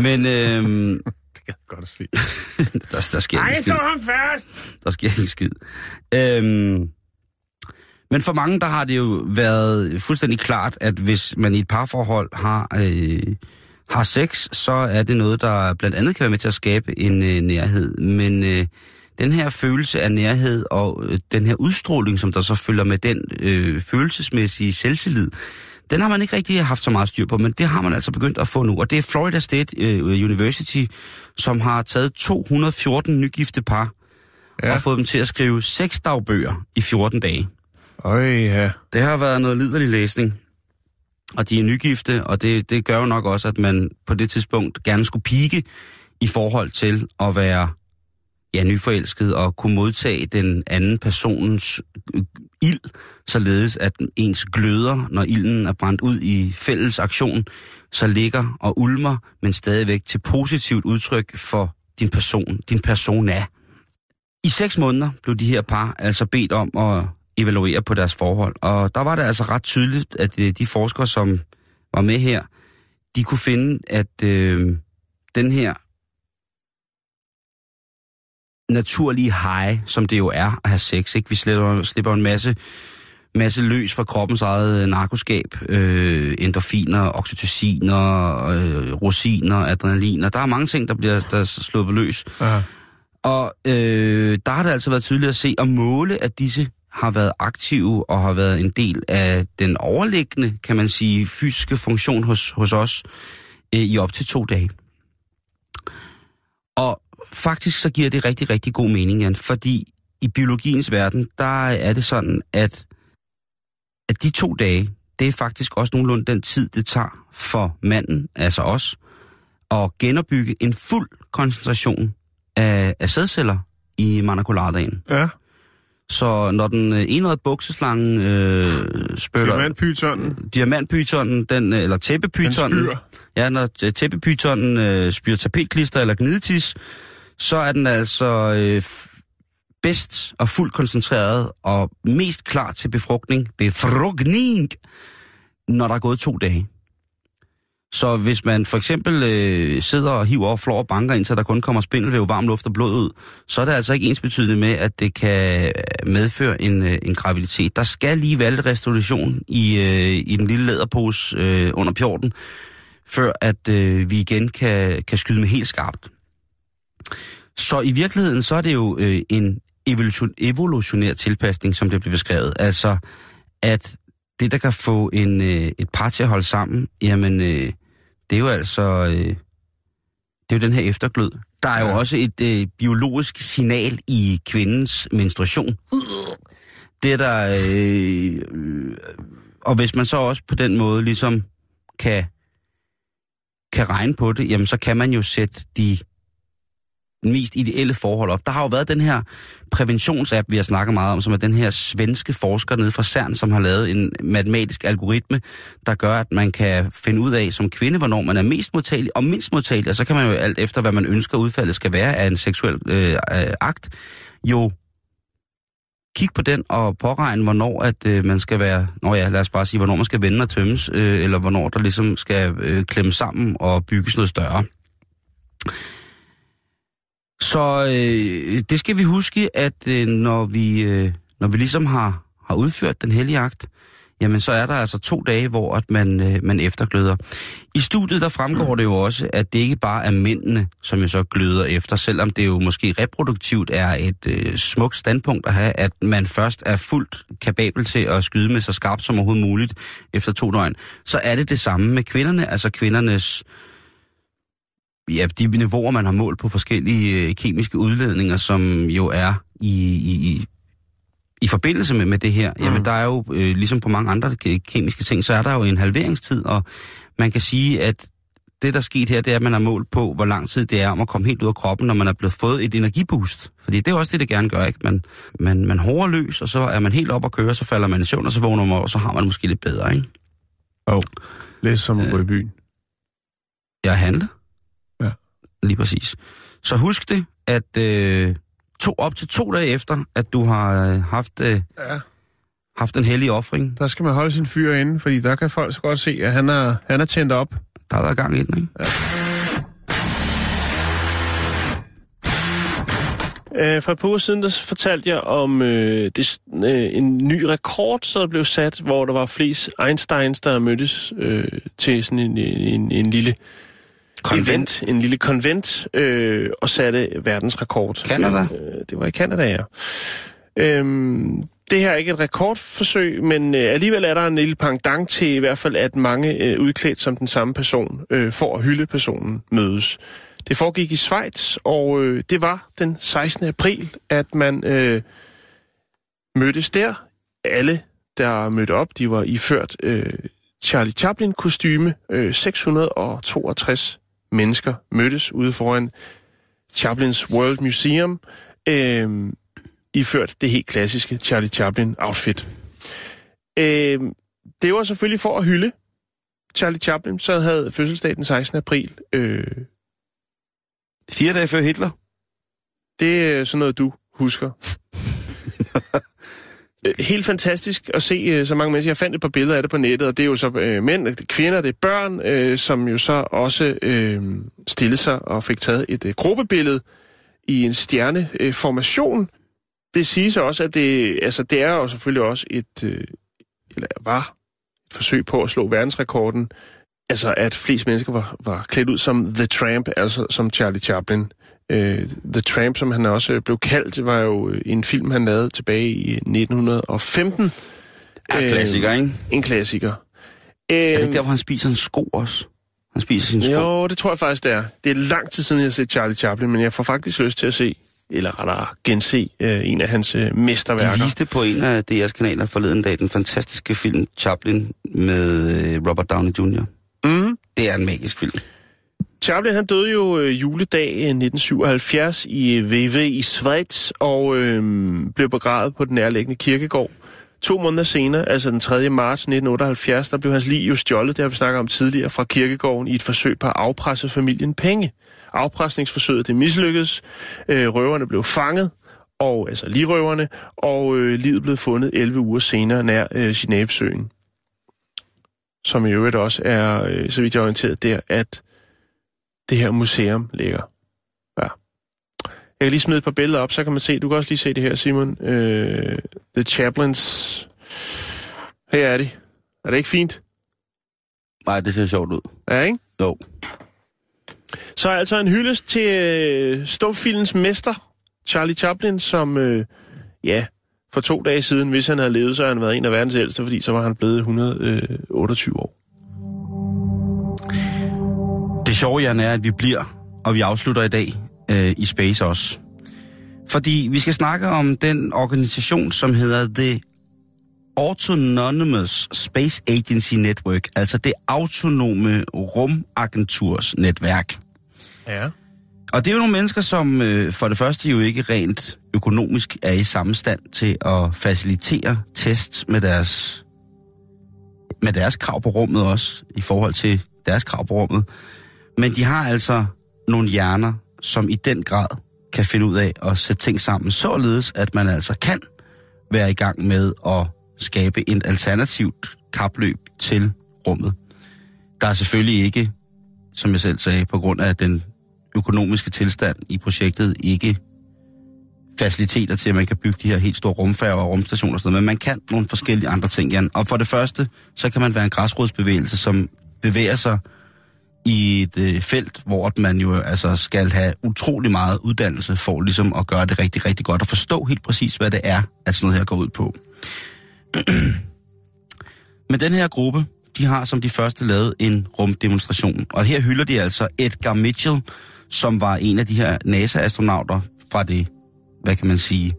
Men øhm, *laughs* Det kan jeg godt se. *laughs* der, der sker ikke skid. ham først! Der sker ikke skid. Øhm, men for mange, der har det jo været fuldstændig klart, at hvis man i et parforhold har, øh, har sex, så er det noget, der blandt andet kan være med til at skabe en øh, nærhed. Men øh, den her følelse af nærhed og øh, den her udstråling, som der så følger med den øh, følelsesmæssige selvtillid, den har man ikke rigtig haft så meget styr på, men det har man altså begyndt at få nu. Og det er Florida State øh, University, som har taget 214 nygifte par ja. Og fået dem til at skrive seks dagbøger i 14 dage. Øj, ja. Det har været noget liderlig læsning. Og de er nygifte, og det, det gør jo nok også, at man på det tidspunkt gerne skulle pike i forhold til at være ja, nyforelsket og kunne modtage den anden personens ild, således at ens gløder, når ilden er brændt ud i fælles aktion, så ligger og ulmer, men stadigvæk til positivt udtryk for din person, din persona. I seks måneder blev de her par altså bedt om at evaluere på deres forhold, og der var det altså ret tydeligt, at øh, de forskere, som var med her, de kunne finde, at øh, den her naturlige high, som det jo er at have sex, ikke? Vi slipper, slipper en masse, masse løs fra kroppens eget narkoskab, øh, endorfiner, oxytociner, øh, rosiner, adrenaliner. Der er mange ting, der bliver der er sluppet løs. ja. Og øh, der har det altså været tydeligt at se og måle, at disse har været aktive og har været en del af den overliggende, kan man sige, fysiske funktion hos, hos os øh, i op til to dage. Og faktisk så giver det rigtig, rigtig god mening, Jan, fordi i biologiens verden, der er det sådan, at, at de to dage, det er faktisk også nogenlunde den tid, det tager for manden, altså os, at genopbygge en fuld koncentration af, af sædceller i manacoladaen. Ja. Så når den øh, enårede bukseslange øh, spytter... Diamantpytonen. Diamantpytonen, den, øh, eller Den tæppepytonen... spyr. Ja, når øh, tæppepytonen øh, spyrer tapetklister eller gnidetis, så er den altså øh, bedst og fuldt koncentreret og mest klar til befrugtning, befrugtning, når der er gået to dage. Så hvis man for eksempel øh, sidder og hiver og flår og banker, indtil der kun kommer spindelvæv, varm luft og blod ud, så er det altså ikke ensbetydende med, at det kan øh, medføre en, øh, en graviditet. Der skal lige være lidt restitution i, øh, i den lille læderpose øh, under pjorten, før at øh, vi igen kan, kan skyde med helt skarpt. Så i virkeligheden, så er det jo øh, en evolution, evolutionær tilpasning, som det bliver beskrevet. Altså, at det, der kan få en, øh, et par til at holde sammen, jamen, øh, det er jo altså, øh, det er jo den her efterglød. Der er jo Ja. også et øh, biologisk signal i kvindens menstruation. Det er der, øh, øh, og hvis man så også på den måde ligesom kan, kan regne på det, jamen så kan man jo sætte de mest ideelle forhold op. Der har jo været den her præventionsapp, vi har snakket meget om, som er den her svenske forsker nede fra CERN, som har lavet en matematisk algoritme, der gør, at man kan finde ud af som kvinde, hvornår man er mest modtagelig og mindst modtagelig, og så kan man jo alt efter, hvad man ønsker udfaldet skal være af en seksuel øh, øh akt, jo kigge på den og påregne, hvornår at øh, man skal være, nå ja, lad os bare sige, hvornår man skal vende og tømmes, øh, eller hvornår der ligesom skal øh, klemme sammen og bygges noget større. Så øh, det skal vi huske, at øh, når vi øh, når vi ligesom har, har udført den hellige akt, jamen så er der altså to dage, hvor at man, øh, man eftergløder. I studiet der fremgår det jo også, at det ikke bare er mændene, som jo så gløder efter, selvom det jo måske reproduktivt er et øh, smukt standpunkt at have, at man først er fuldt kapabel til at skyde med så skarpt som overhovedet muligt efter to døgn, så er det det samme med kvinderne, altså kvindernes ja, de niveauer, man har målt på forskellige øh, kemiske udledninger, som jo er i, i, i, i forbindelse med, med det her. Mm. Jamen, der er jo, øh, ligesom på mange andre ke- kemiske ting, så er der jo en halveringstid, og man kan sige, at det, der er sket her, det er, at man har målt på, hvor lang tid det er om at komme helt ud af kroppen, når man er blevet fået et energiboost. Fordi det er også det, det gerne gør, ikke? Man, man, man hårer løs, og så er man helt op at køre, så falder man i søvn, og så vågner man, og så har man måske lidt bedre, ikke? Oh. Lidt som at gå i byen. Jeg handler. Ja. Lige præcis. Så husk det, at øh, to, op til to dage efter, at du har øh, haft, øh, Ja. haft en hellig offring, Der skal man holde sin fyr inde, fordi der kan folk så godt se, at han er, han er tændt op. der har været gang i den, ikke? Øh, for et par uger siden, der fortalte jeg om øh, det, øh, en ny rekord, der blev sat, hvor der var flest Einsteins, der mødtes øh, til sådan en, en, en lille Konvent. event, en lille konvent, øh, og satte verdensrekord. Canada? Øh, det var i Canada, ja. Øhm, det her er ikke et rekordforsøg, men øh, alligevel er der en lille pangdang til i hvert fald, at mange øh, udklædt som den samme person, øh, for at hylde personen, mødes. Det foregik i Schweiz, og øh, det var den 16. april, at man øh, mødtes der. Alle, der mødte op, de var iført øh, Charlie Chaplin-kostyme. Øh, 662 mennesker mødtes ude foran Chaplins World Museum, øh, iført det helt klassiske Charlie Chaplin-outfit. Øh, det var selvfølgelig for at hylde Charlie Chaplin, så havde fødselsdag den 16. april. Øh, Fire dage før Hitler. det er sådan noget, du husker. *laughs* Øh, helt fantastisk at se øh, så mange mennesker. Jeg fandt et par billeder af det på nettet, og det er jo så øh, mænd, det er kvinder, det er børn, øh, som jo så også øh, stillede sig og fik taget et øh, gruppebillede i en stjerneformation. Det siges også, at det, altså, det er jo selvfølgelig også et, øh, eller var et forsøg på at slå verdensrekorden. Altså, at flest mennesker var, var klædt ud som The Tramp, altså som Charlie Chaplin. Øh, The Tramp, som han også blev kaldt, var jo øh, en film, han lavede tilbage i 1915. Ja, Øh, klassiker, ikke? En klassiker. Øh, Er det ikke der, hvor han spiser en sko også? Han spiser sin sko. Jo, det tror jeg faktisk, det er. Det er lang tid siden, jeg har set Charlie Chaplin, men jeg får faktisk lyst til at se, eller rettere gense, øh, en af hans øh, mesterværker. De viste på en af DR's kanaler forleden dag den fantastiske film Chaplin med øh, Robert Downey Jr. Mm. Det er en magisk film. Chaplin han døde jo øh, juledag øh, 1977 i øh, VV i Schweiz og øh, blev begravet på den nærliggende kirkegård. To måneder senere, altså den 3. marts 1978, der blev hans liv jo stjålet, det har vi snakket om tidligere, fra kirkegården i et forsøg på at afpresse familien penge. Afpresningsforsøget det mislykkedes, øh, røverne blev fanget, og altså livrøverne, og øh, livet blev fundet 11 uger senere nær øh, Genevesøen. Som i øvrigt også er, øh, så vidt jeg er orienteret, der, at det her museum ligger. Ja. Jeg kan lige smide et par billeder op, så kan man se, du kan også lige se det her, Simon. Øh, The Chaplains. Her er de. Er det ikke fint? Nej, det ser sjovt ud. Ja, ikke? Jo. Så er altså en hyldest til øh, stumfilmens mester, Charlie Chaplin, som, øh, ja, for to dage siden, hvis han havde levet, så havde han været en af verdens ældste, fordi så var han blevet 128 år. Det sjove, Jan, er, at vi bliver, og vi afslutter i dag øh, i Space også. Fordi vi skal snakke om den organisation, som hedder The Autonomous Space Agency Network, altså det autonome rumagenturs netværk. Ja. Og det er jo nogle mennesker, som øh, for det første jo ikke rent økonomisk er i samme stand til at facilitere tests med deres, med deres krav på rummet også, i forhold til deres krav på rummet. Men de har altså nogle hjerner, som i den grad kan finde ud af at sætte ting sammen, således at man altså kan være i gang med at skabe et alternativt kapløb til rummet. Der er selvfølgelig ikke, som jeg selv sagde, på grund af den økonomiske tilstand i projektet, ikke faciliteter til, at man kan bygge de her helt store rumfærger og rumstationer og sådan noget, men man kan nogle forskellige andre ting, Jan. Og for det første, så kan man være en græsrodsbevægelse, som bevæger sig i et øh, felt, hvor man jo altså skal have utrolig meget uddannelse for ligesom at gøre det rigtig, rigtig godt og forstå helt præcis, hvad det er, at sådan noget her går ud på. *clears throat* Men den her gruppe, de har som de første lavet en rumdemonstration. Og her hylder de altså Edgar Mitchell, som var en af de her NASA-astronauter fra det, hvad kan man sige,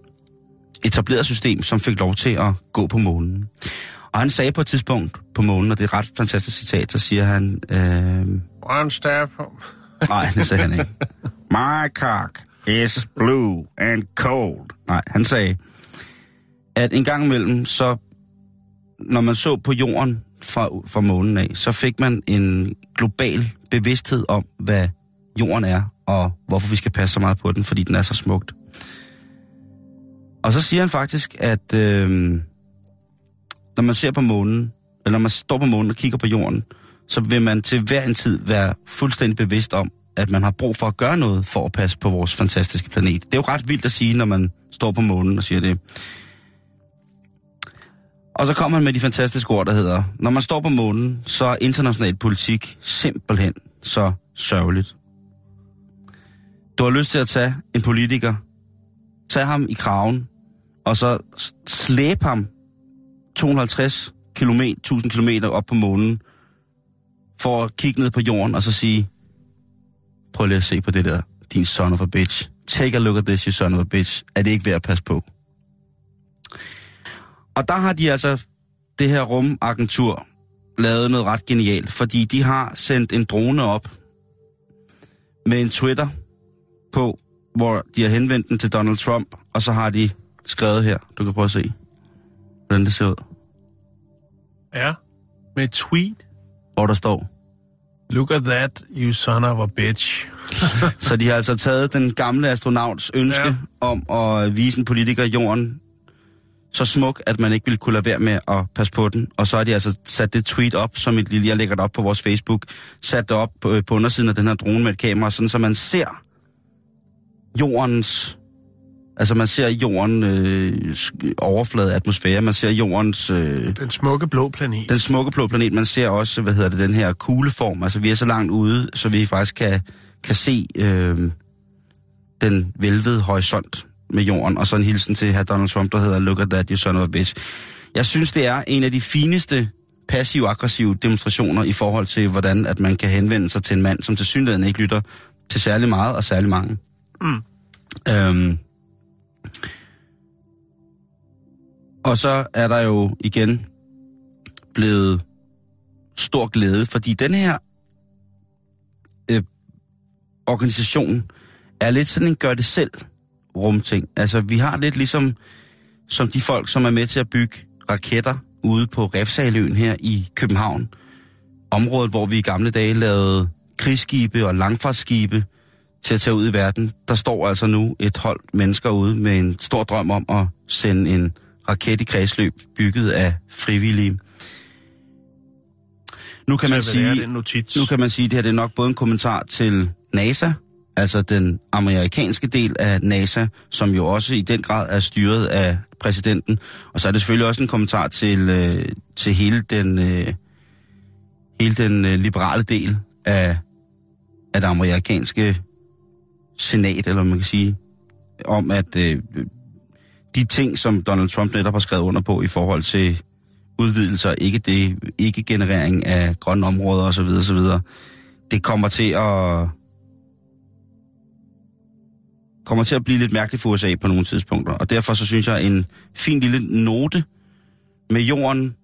etablerede system, som fik lov til at gå på månen. Og han sagde på et tidspunkt på månen, og det er et ret fantastisk citat, så siger han... Øh, One *laughs* nej, det sagde han ikke. My cock is blue and cold. Nej, han sagde, at en gang imellem, så når man så på jorden fra, fra månen af, så fik man en global bevidsthed om, hvad jorden er, og hvorfor vi skal passe så meget på den, fordi den er så smukt. Og så siger han faktisk, at øh, når man ser på månen, eller når man står på månen og kigger på jorden, så vil man til hver en tid være fuldstændig bevidst om, at man har brug for at gøre noget for at passe på vores fantastiske planet. Det er jo ret vildt at sige, når man står på månen og siger det. Og så kommer han med de fantastiske ord, der hedder, når man står på månen, så er international politik simpelthen så sørgeligt. Du har lyst til at tage en politiker, tage ham i kraven, og så slæbe ham 250 km, 1000 km op på månen, for at kigge ned på jorden og så sige, prøv lige at se på det der, din son of a bitch. Take a look at this, you son of a bitch. Er det ikke værd at passe på? Og der har de altså, det her rumagentur, lavet noget ret genialt, fordi de har sendt en drone op med en Twitter på, hvor de har henvendt den til Donald Trump, og så har de skrevet her. Du kan prøve at se, hvordan det ser ud. Ja, med et tweet. Hvor der står, Look at that, you son of a bitch. *laughs* Så de har altså taget den gamle astronauts ønske ja. Om at vise en politiker jorden så smuk, at man ikke ville kunne lade være med at passe på den. Og så har de altså sat det tweet op, som et lille, jeg lægger det op på vores Facebook, sat det op på, på undersiden af den her drone med et kamera, sådan så man ser jordens, altså man ser jorden øh, overflade atmosfære, man ser jordens, øh, Den smukke blå planet. den smukke blå planet, man ser også, hvad hedder det, den her kugleform, altså vi er så langt ude, så vi faktisk kan, kan se øh, den vælvede horisont med jorden, og så en hilsen til herr Donald Trump, der hedder Look at that, you son of a bitch. Jeg synes, det er en af de fineste passiv-aggressive demonstrationer i forhold til, hvordan at man kan henvende sig til en mand, som til synligheden ikke lytter til særlig meget og særlig mange. Mm. Øhm. Og så er der jo igen blevet stor glæde, fordi den her øh, organisation er lidt sådan en gør-det-selv rumting. Altså, vi har lidt ligesom som de folk, som er med til at bygge raketter ude på Refsaløen her i København. Området, hvor vi i gamle dage lavede krigsskibe og langfartsskibe til at tage ud i verden. Der står altså nu et hold mennesker ude med en stor drøm om at sende en raket i kredsløb bygget af frivillige. Nu kan man sige, nu kan man sige, at det her det er nok både en kommentar til NASA, altså den amerikanske del af NASA, som jo også i den grad er styret af præsidenten. Og så er det selvfølgelig også en kommentar til, øh, til hele den, øh, hele den øh, liberale del af, af det amerikanske senat, eller man kan sige, om at øh, de ting, som Donald Trump netop har skrevet under på i forhold til udvidelser, ikke, det, ikke generering af grønne områder osv., osv., det kommer til at kommer til at blive lidt mærkeligt for USA på nogle tidspunkter. Og derfor så synes jeg, en fin lille note med jorden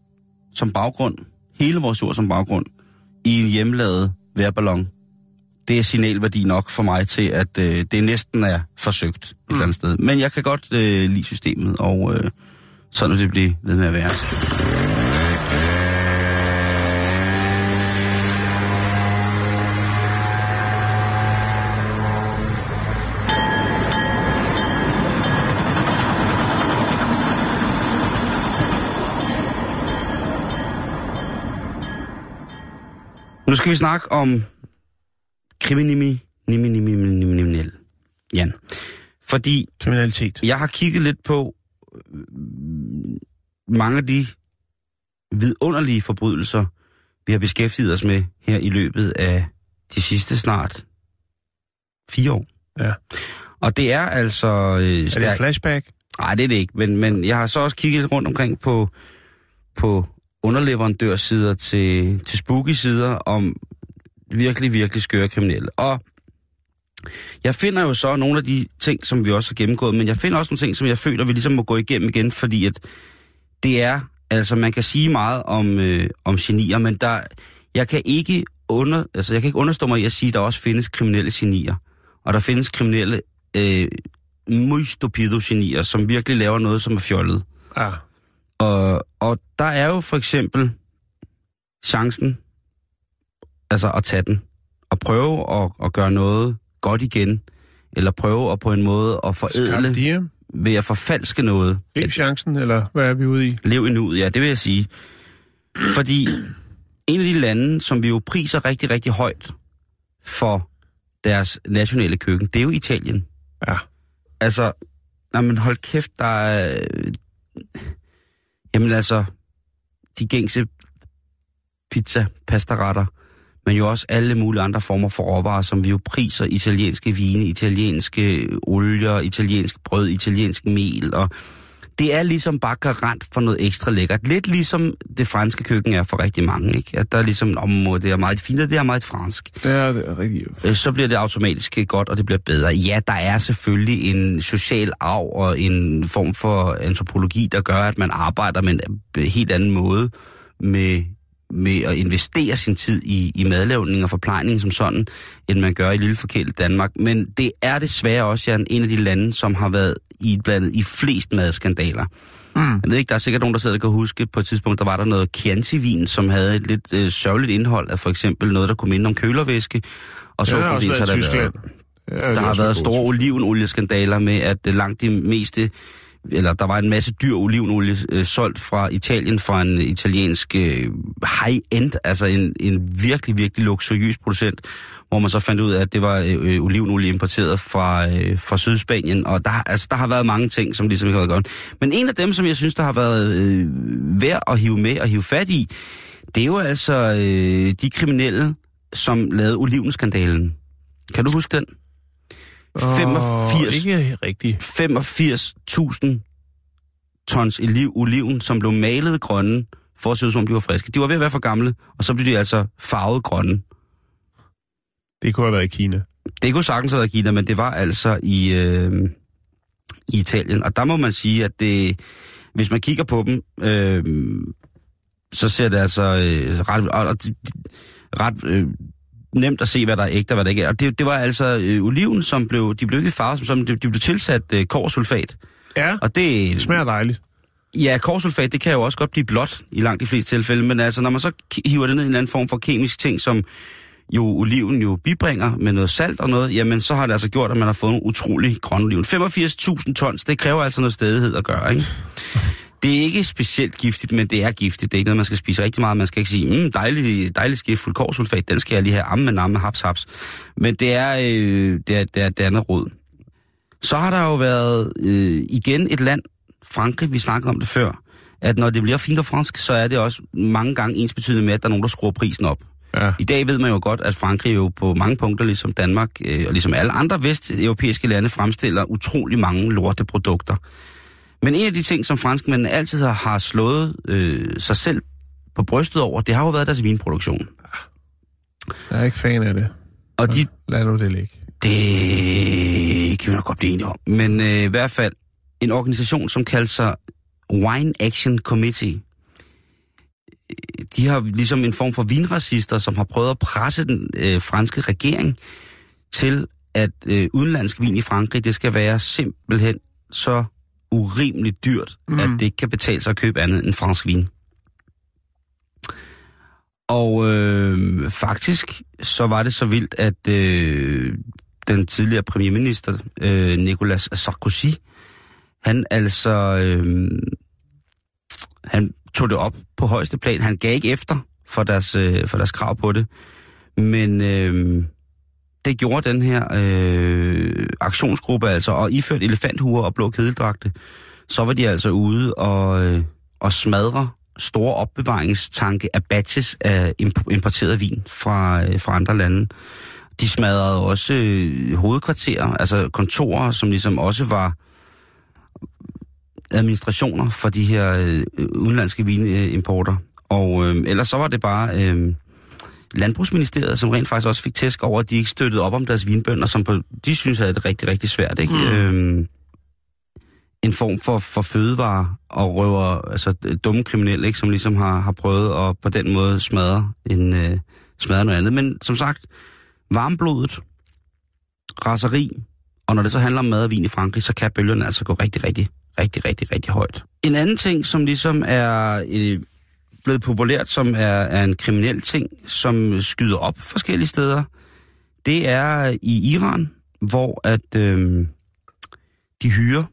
som baggrund, hele vores jord som baggrund, i en hjemmelavet værballon, det er signalværdi nok for mig til, at øh, det næsten er forsøgt et mm. eller andet sted. Men jeg kan godt øh, lide systemet, og øh, sådan vil det blive ved med at være. Nu skal vi snakke om kriminimi, nimi, nimi, nimi, nimi, Jan. Fordi Kriminalitet. jeg har kigget lidt på øh, mange af de vidunderlige forbrydelser, vi har beskæftiget os med her i løbet af de sidste snart fire år. Ja. Og det er altså øh, Er det flashback? Nej, det er det ikke. Men, men jeg har så også kigget rundt omkring på, på underleverandørsider til, til spooky-sider om virkelig, virkelig skøre kriminelle. Og jeg finder jo så nogle af de ting, som vi også har gennemgået, men jeg finder også nogle ting, som jeg føler, vi ligesom må gå igennem igen, fordi at det er, altså man kan sige meget om, øh, om genier, men der, jeg kan ikke under, altså jeg kan ikke understå mig i at sige, at der også findes kriminelle genier. Og der findes kriminelle øh, muy stupido genier, som virkelig laver noget, som er fjollet. Ja. Og, og der er jo for eksempel chancen, altså at tage den, og prøve at, at gøre noget godt igen, eller prøve at på en måde at forædle ved at forfalske noget. Grib chancen, eller hvad er vi ude i? Lev nuet, ja, det vil jeg sige. Fordi en af de lande, som vi jo priser rigtig, rigtig højt for deres nationale køkken, det er jo Italien. Ja. Altså, men hold kæft, der er... Jamen altså, de gængse pizza, pastaretter, men jo også alle mulige andre former for råvarer, som vi jo priser. Italienske vine, italienske olier, italiensk brød, italiensk mel, og det er ligesom bare garant for noget ekstra lækkert. Lidt ligesom det franske køkken er for rigtig mange, ikke? At der er ligesom, om det er meget fint, og det er meget fransk. Det er det er rigtig... Øh, så bliver det automatisk godt, og det bliver bedre. Ja, der er selvfølgelig en social arv og en form for antropologi, der gør, at man arbejder med en helt anden måde med, med at investere sin tid i, i madlavning og forplejning som sådan, end man gør i lille forkælet Danmark. Men det er desværre også Jan, en af de lande, som har været i blandet i flest madskandaler. Mm. Jeg ved ikke, der er sikkert nogen, der sidder og kan huske, på et tidspunkt, der var der noget Chianti-vin, som havde et lidt øh, sørgeligt indhold af for eksempel noget, der kunne minde om kølervæske. Og så Det har også så der været, Ja, der er har været store olivenolie-skandaler med, at øh, langt de meste, eller der var en masse dyr olivenolie øh, solgt fra Italien, fra en øh, italiensk øh, high-end, altså en, en virkelig, virkelig luksuriøs producent, hvor man så fandt ud af, at det var øh, øh, olivenolie importeret fra, øh, fra Sydspanien, og der, altså, der har været mange ting, som ligesom ikke har været godt. Men en af dem, som jeg synes, der har været øh, værd at hive med og hive fat i, det er jo altså øh, de kriminelle, som lavede olivenskandalen. Kan du huske den? 85, Ikke rigtigt. 85.000 tons oliv, oliven, som blev malet grønne, for at se ud som om de var friske. De var ved at være for gamle, og så blev de altså farvet grønne. Det kunne have været i Kina. Det kunne sagtens have været Kina, men det var altså i, øh, i Italien. Og der må man sige, at det, hvis man kigger på dem, øh, så ser det altså øh, ret, og, og, ret øh, nemt at se, hvad der er ægte og hvad der ikke er. Og det, det var altså øh, oliven, som blev, de blev ikke farvet, som, som de, de blev tilsat øh, korsulfat. Ja, Og det, det smager dejligt. Ja, korsulfat, det kan jo også godt blive blåt i langt de fleste tilfælde, men altså, når man så hiver det ned i en eller anden form for kemisk ting, som jo oliven jo bibringer med noget salt og noget, jamen så har det altså gjort, at man har fået en utrolig grøn oliven. 85.000 tons, det kræver altså noget stedighed at gøre, ikke? Det er ikke specielt giftigt, men det er giftigt. Det er ikke noget, man skal spise rigtig meget. Man skal ikke sige, mm, dejlig, dejlig skiftfuld korsulfat, den skal jeg lige have amme namme, haps, haps. Men det er, øh, det er, det er, det noget råd. Så har der jo været øh, igen et land, Frankrig, vi snakkede om det før, at når det bliver fint og fransk, så er det også mange gange ens betydende med, at der er nogen, der skruer prisen op. Ja. I dag ved man jo godt, at Frankrig jo på mange punkter, ligesom Danmark øh, og ligesom alle andre vesteuropæiske lande, fremstiller utrolig mange lorteprodukter. Men en af de ting, som franskmændene altid har, slået øh, sig selv på brystet over, det har jo været deres vinproduktion. Jeg er ikke fan af det. Og de, Lad nu det ligge. det kan vi nok godt blive enige om. Men øh, i hvert fald en organisation, som kalder sig Wine Action Committee. De har ligesom en form for vinracister, som har prøvet at presse den øh, franske regering til, at øh, udenlandsk vin i Frankrig, det skal være simpelthen så urimeligt dyrt, mm. at det ikke kan betale sig at købe andet end fransk vin. Og øh, faktisk så var det så vildt, at øh, den tidligere premierminister, øh, Nicolas Sarkozy, han altså, øh, han tog det op på højeste plan. Han gav ikke efter for deres, øh, for deres krav på det. Men øh, det gjorde den her øh, aktionsgruppe altså, og iført elefanthuer og blå kedeldragte, så var de altså ude og, øh, og smadre store opbevaringstanke af batches af importeret vin fra, øh, fra andre lande. De smadrede også øh, hovedkvarterer, altså kontorer, som ligesom også var administrationer for de her øh, udenlandske vinimporter. Og øh, ellers så var det bare øh, Landbrugsministeriet, som rent faktisk også fik tæsk over, at de ikke støttede op om deres vinbønder, som på, de synes havde det rigtig, rigtig svært. Ikke? Mm. Øhm, en form for, for fødevare og røver, altså dumme kriminelle, ikke, som ligesom har, har prøvet at på den måde smadre, en, øh, smadre noget andet. Men som sagt, varmblodet, raseri, og når det så handler om mad og vin i Frankrig, så kan bølgerne altså gå rigtig, rigtig, rigtig, rigtig, rigtig højt. En anden ting, som ligesom er øh, blevet populært, som er, er en kriminel ting, som skyder op forskellige steder, det er i Iran, hvor at øh, de hyrer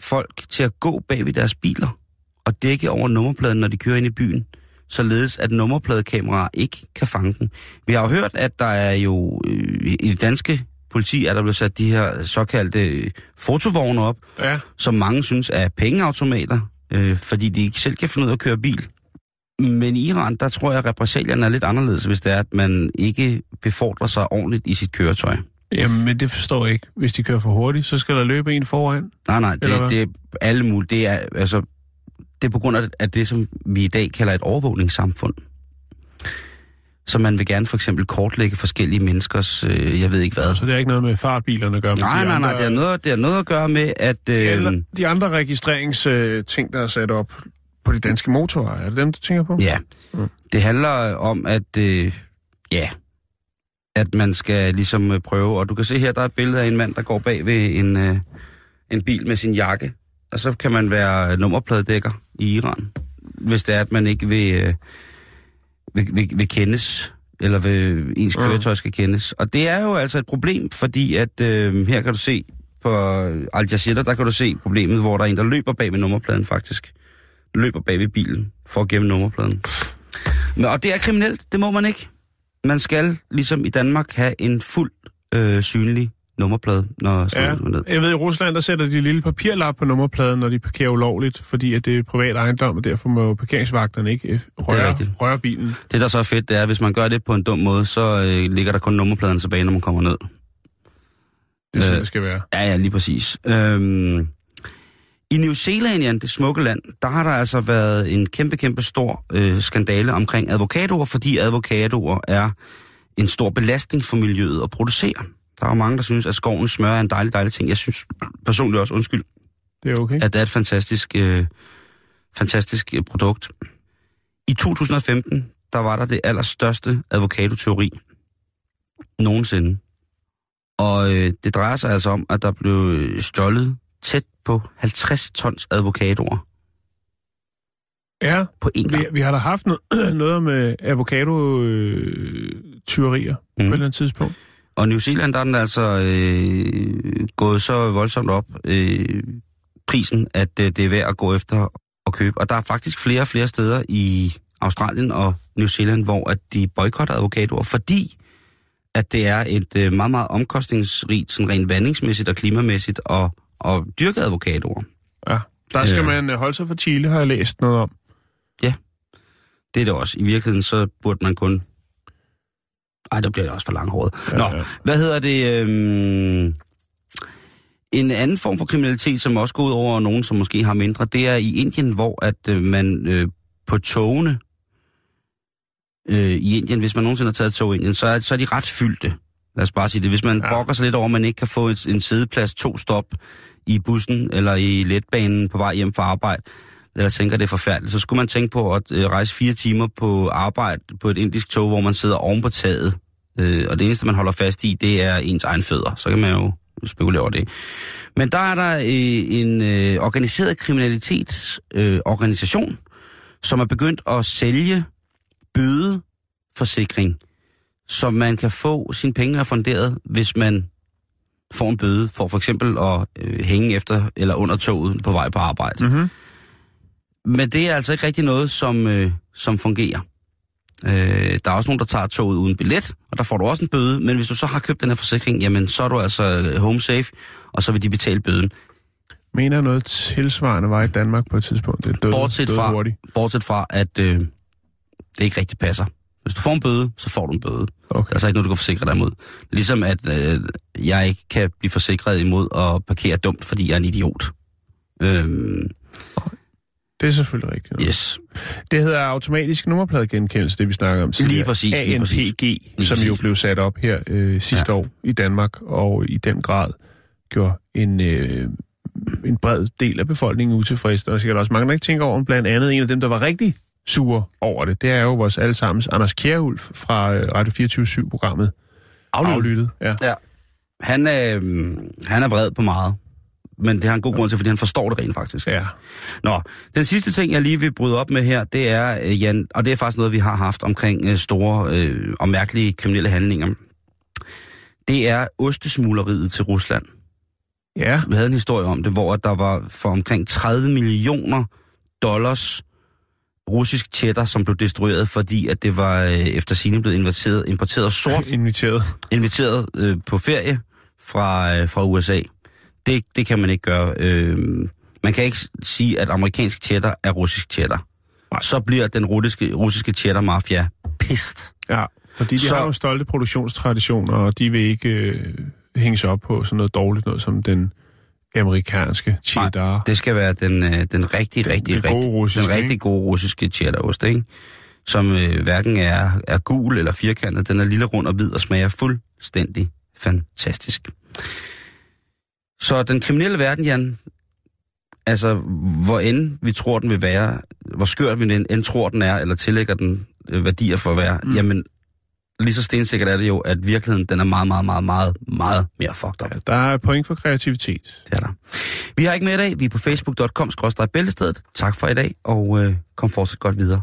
folk til at gå bag ved deres biler og dække over nummerpladen, når de kører ind i byen, således at nummerpladekameraer ikke kan fange dem. Vi har jo hørt, at der er jo øh, i det danske politi, er der blevet sat de her såkaldte øh, fotovogne op, Ja. som mange synes er pengeautomater, øh, fordi de ikke selv kan finde ud af at køre bil. Men i Iran, der tror jeg, at repressalierne er lidt anderledes, hvis det er, at man ikke befordrer sig ordentligt i sit køretøj. Jamen, men det forstår jeg ikke. Hvis de kører for hurtigt, så skal der løbe en foran. Nej, nej, hvad? det, det er alle mulige. Det er, altså, det er på grund af, af det, som vi i dag kalder et overvågningssamfund. Så man vil gerne for eksempel kortlægge forskellige menneskers, øh, jeg ved ikke hvad. Så det er ikke noget med fartbilerne at gøre. men Nej, de nej, nej, andre- det har noget, det har noget at gøre med, at... De Øh, andre, de andre registreringsting, der er sat op på de danske motorveje, er det dem, du tænker på? Ja, Mm. det handler om, at... Øh, ja, at man skal ligesom øh, prøve... Og du kan se her, der er et billede af en mand, der går bag ved en, øh, en bil med sin jakke. Og så kan man være nummerpladedækker i Iran, hvis det er, at man ikke vil, øh, vil, vil, vil kendes, eller vil, ens Mm. køretøj skal kendes. Og det er jo altså et problem, fordi at øh, her kan du se på Al Jazeera, der kan du se problemet, hvor der er en, der løber bag ved nummerpladen faktisk. Løber bag ved bilen for at gemme nummerpladen. Men, og det er kriminelt, det må man ikke. Man skal, ligesom i Danmark, have en fuld øh, synlig nummerplade, når Ja, ned. jeg ved, i Rusland, der sætter de lille papirlap på nummerpladen, når de parkerer ulovligt, fordi at det er privat ejendom, og derfor må parkeringsvagterne ikke øh, røre, røre bilen. Det, der så er fedt, det er, at hvis man gør det på en dum måde, så øh, ligger der kun nummerpladen tilbage, når man kommer ned. Det er sådan, Øh. det skal være. Ja, ja, lige præcis. Øhm, I New Zealand, Jan, det smukke land, der har der altså været en kæmpe, kæmpe stor øh, skandale omkring advokatorer, fordi advokatorer er en stor belastning for miljøet at producere. Der er jo mange, der synes, at skovens smør er en dejlig, dejlig ting. Jeg synes personligt også, undskyld, Det er okay. at det er et fantastisk, øh, fantastisk øh, produkt. I 2015, der var der det allerstørste avocadoteori nogensinde. Og øh, det drejer sig altså om, at der blev stjålet tæt på 50 tons avocadoer Ja, på gang. vi, vi har da haft noget, *clears throat* noget med avocado-tyverier mm. på et Mhm. eller andet tidspunkt. Og New Zealand, der er den altså øh, gået så voldsomt op, øh, prisen, at øh, det er værd at gå efter og købe. Og der er faktisk flere og flere steder i Australien og New Zealand, hvor at de boykotter avocadoer, fordi at det er et øh, meget, meget omkostningsrigt, sådan rent vandingsmæssigt og klimamæssigt, og, og dyrke avocadoer. Ja. Der skal Ja. man øh, holde sig for Chile, har jeg læst noget om. Det er det også. I virkeligheden, så burde man kun... Ej, der bliver det også for langhåret. Ja, Nå, ja. hvad hedder det? Øhm... En anden form for kriminalitet, som også går ud over nogen, som måske har mindre, det er i Indien, hvor at øh, man øh, på togene øh, i Indien, hvis man nogensinde har taget et tog i Indien, så er, så er de ret fyldte. Lad os bare sige det. Hvis man ja. brokker sig lidt over, at man ikke kan få en, en sædeplads to stop i bussen eller i letbanen på vej hjem fra arbejde, eller tænker, det er forfærdeligt, så skulle man tænke på at øh, rejse fire timer på arbejde på et indisk tog, hvor man sidder oven på taget. Øh, og det eneste, man holder fast i, det er ens egen fødder. Så kan man jo spekulere over det. Men der er der øh, en øh, organiseret kriminalitetsorganisation, øh, organisation, som er begyndt at sælge bødeforsikring, som man kan få sine penge refunderet, hvis man får en bøde for for eksempel at øh, hænge efter eller under toget på vej på arbejde. Mm-hmm. Men det er altså ikke rigtig noget, som, øh, som fungerer. Øh, der er også nogen, der tager toget uden billet, og der får du også en bøde. Men hvis du så har købt den her forsikring, jamen så er du altså øh, home safe, og så vil de betale bøden. Mener noget tilsvarende var i Danmark på et tidspunkt. Det døde, Bortset døde fra, hurtigt. bortset fra, at øh, det ikke rigtig passer. Hvis du får en bøde, så får du en bøde. Okay. Der er altså ikke noget, du kan forsikre dig imod. Ligesom at øh, jeg ikke kan blive forsikret imod at parkere dumt, fordi jeg er en idiot. Øhm, Det er selvfølgelig rigtigt. yes. Det hedder automatisk nummerpladegenkendelse, det vi snakker om tidligere. Lige præcis, lige præcis. ANPG, som præcis. jo blev sat op her øh, sidste Ja. år i Danmark, og i den grad gjorde en, øh, en bred del af befolkningen utilfreds. Der er sikkert også mange, der ikke tænker over, blandt andet en af dem, der var rigtig sure over det. Det er jo vores allesammens Anders Kjærhulf fra øh, Radio 24-7-programmet. Aflyttet. Ja. Ja. Han, øh, han er vred på meget. Men det har en god grund til, fordi han forstår det rent faktisk. ja. Nå, den sidste ting, jeg lige vil bryde op med her, det er, øh, Jan, og det er faktisk noget, vi har haft omkring øh, store øh, og mærkelige kriminelle handlinger. Det er ostesmugleriet til Rusland. Ja. Vi havde en historie om det, hvor der var for omkring 30 millioner dollars russisk cheddar, som blev destrueret, fordi at det var øh, efter sine blevet importeret, importeret sort *laughs* Inviteret. inviteret øh, på ferie fra, øh, fra USA. Det, det kan man ikke gøre. Øh, man kan ikke sige, at amerikansk cheddar er russisk cheddar. Nej. Så bliver den russiske, russiske cheddar-mafia pist. Ja, fordi de Så- har jo stolte produktionstraditioner, og de vil ikke øh, hænge sig op på sådan noget dårligt noget som den amerikanske cheddar. Det skal være den, øh, den rigtig, rigtig, den gode rigtig, russiske, den rigtig ikke? gode russiske cheddarost, ikke? Som øh, hverken er, er gul eller firkantet. Den er lille, rund og hvid og smager fuldstændig fantastisk. Så den kriminelle verden, Jan, altså hvor end vi tror, den vil være, hvor skørt vi end, end tror, den er, eller tillægger den øh, værdier for at være, mm. jamen lige så stensikkert er det jo, at virkeligheden den er meget, meget, meget, meget, meget mere fucked up. Ja, der er point for kreativitet. Det er der. Vi har ikke mere i dag. Vi er på facebook.com bæltestedet. Tak for i dag, og øh, kom fortsat godt videre.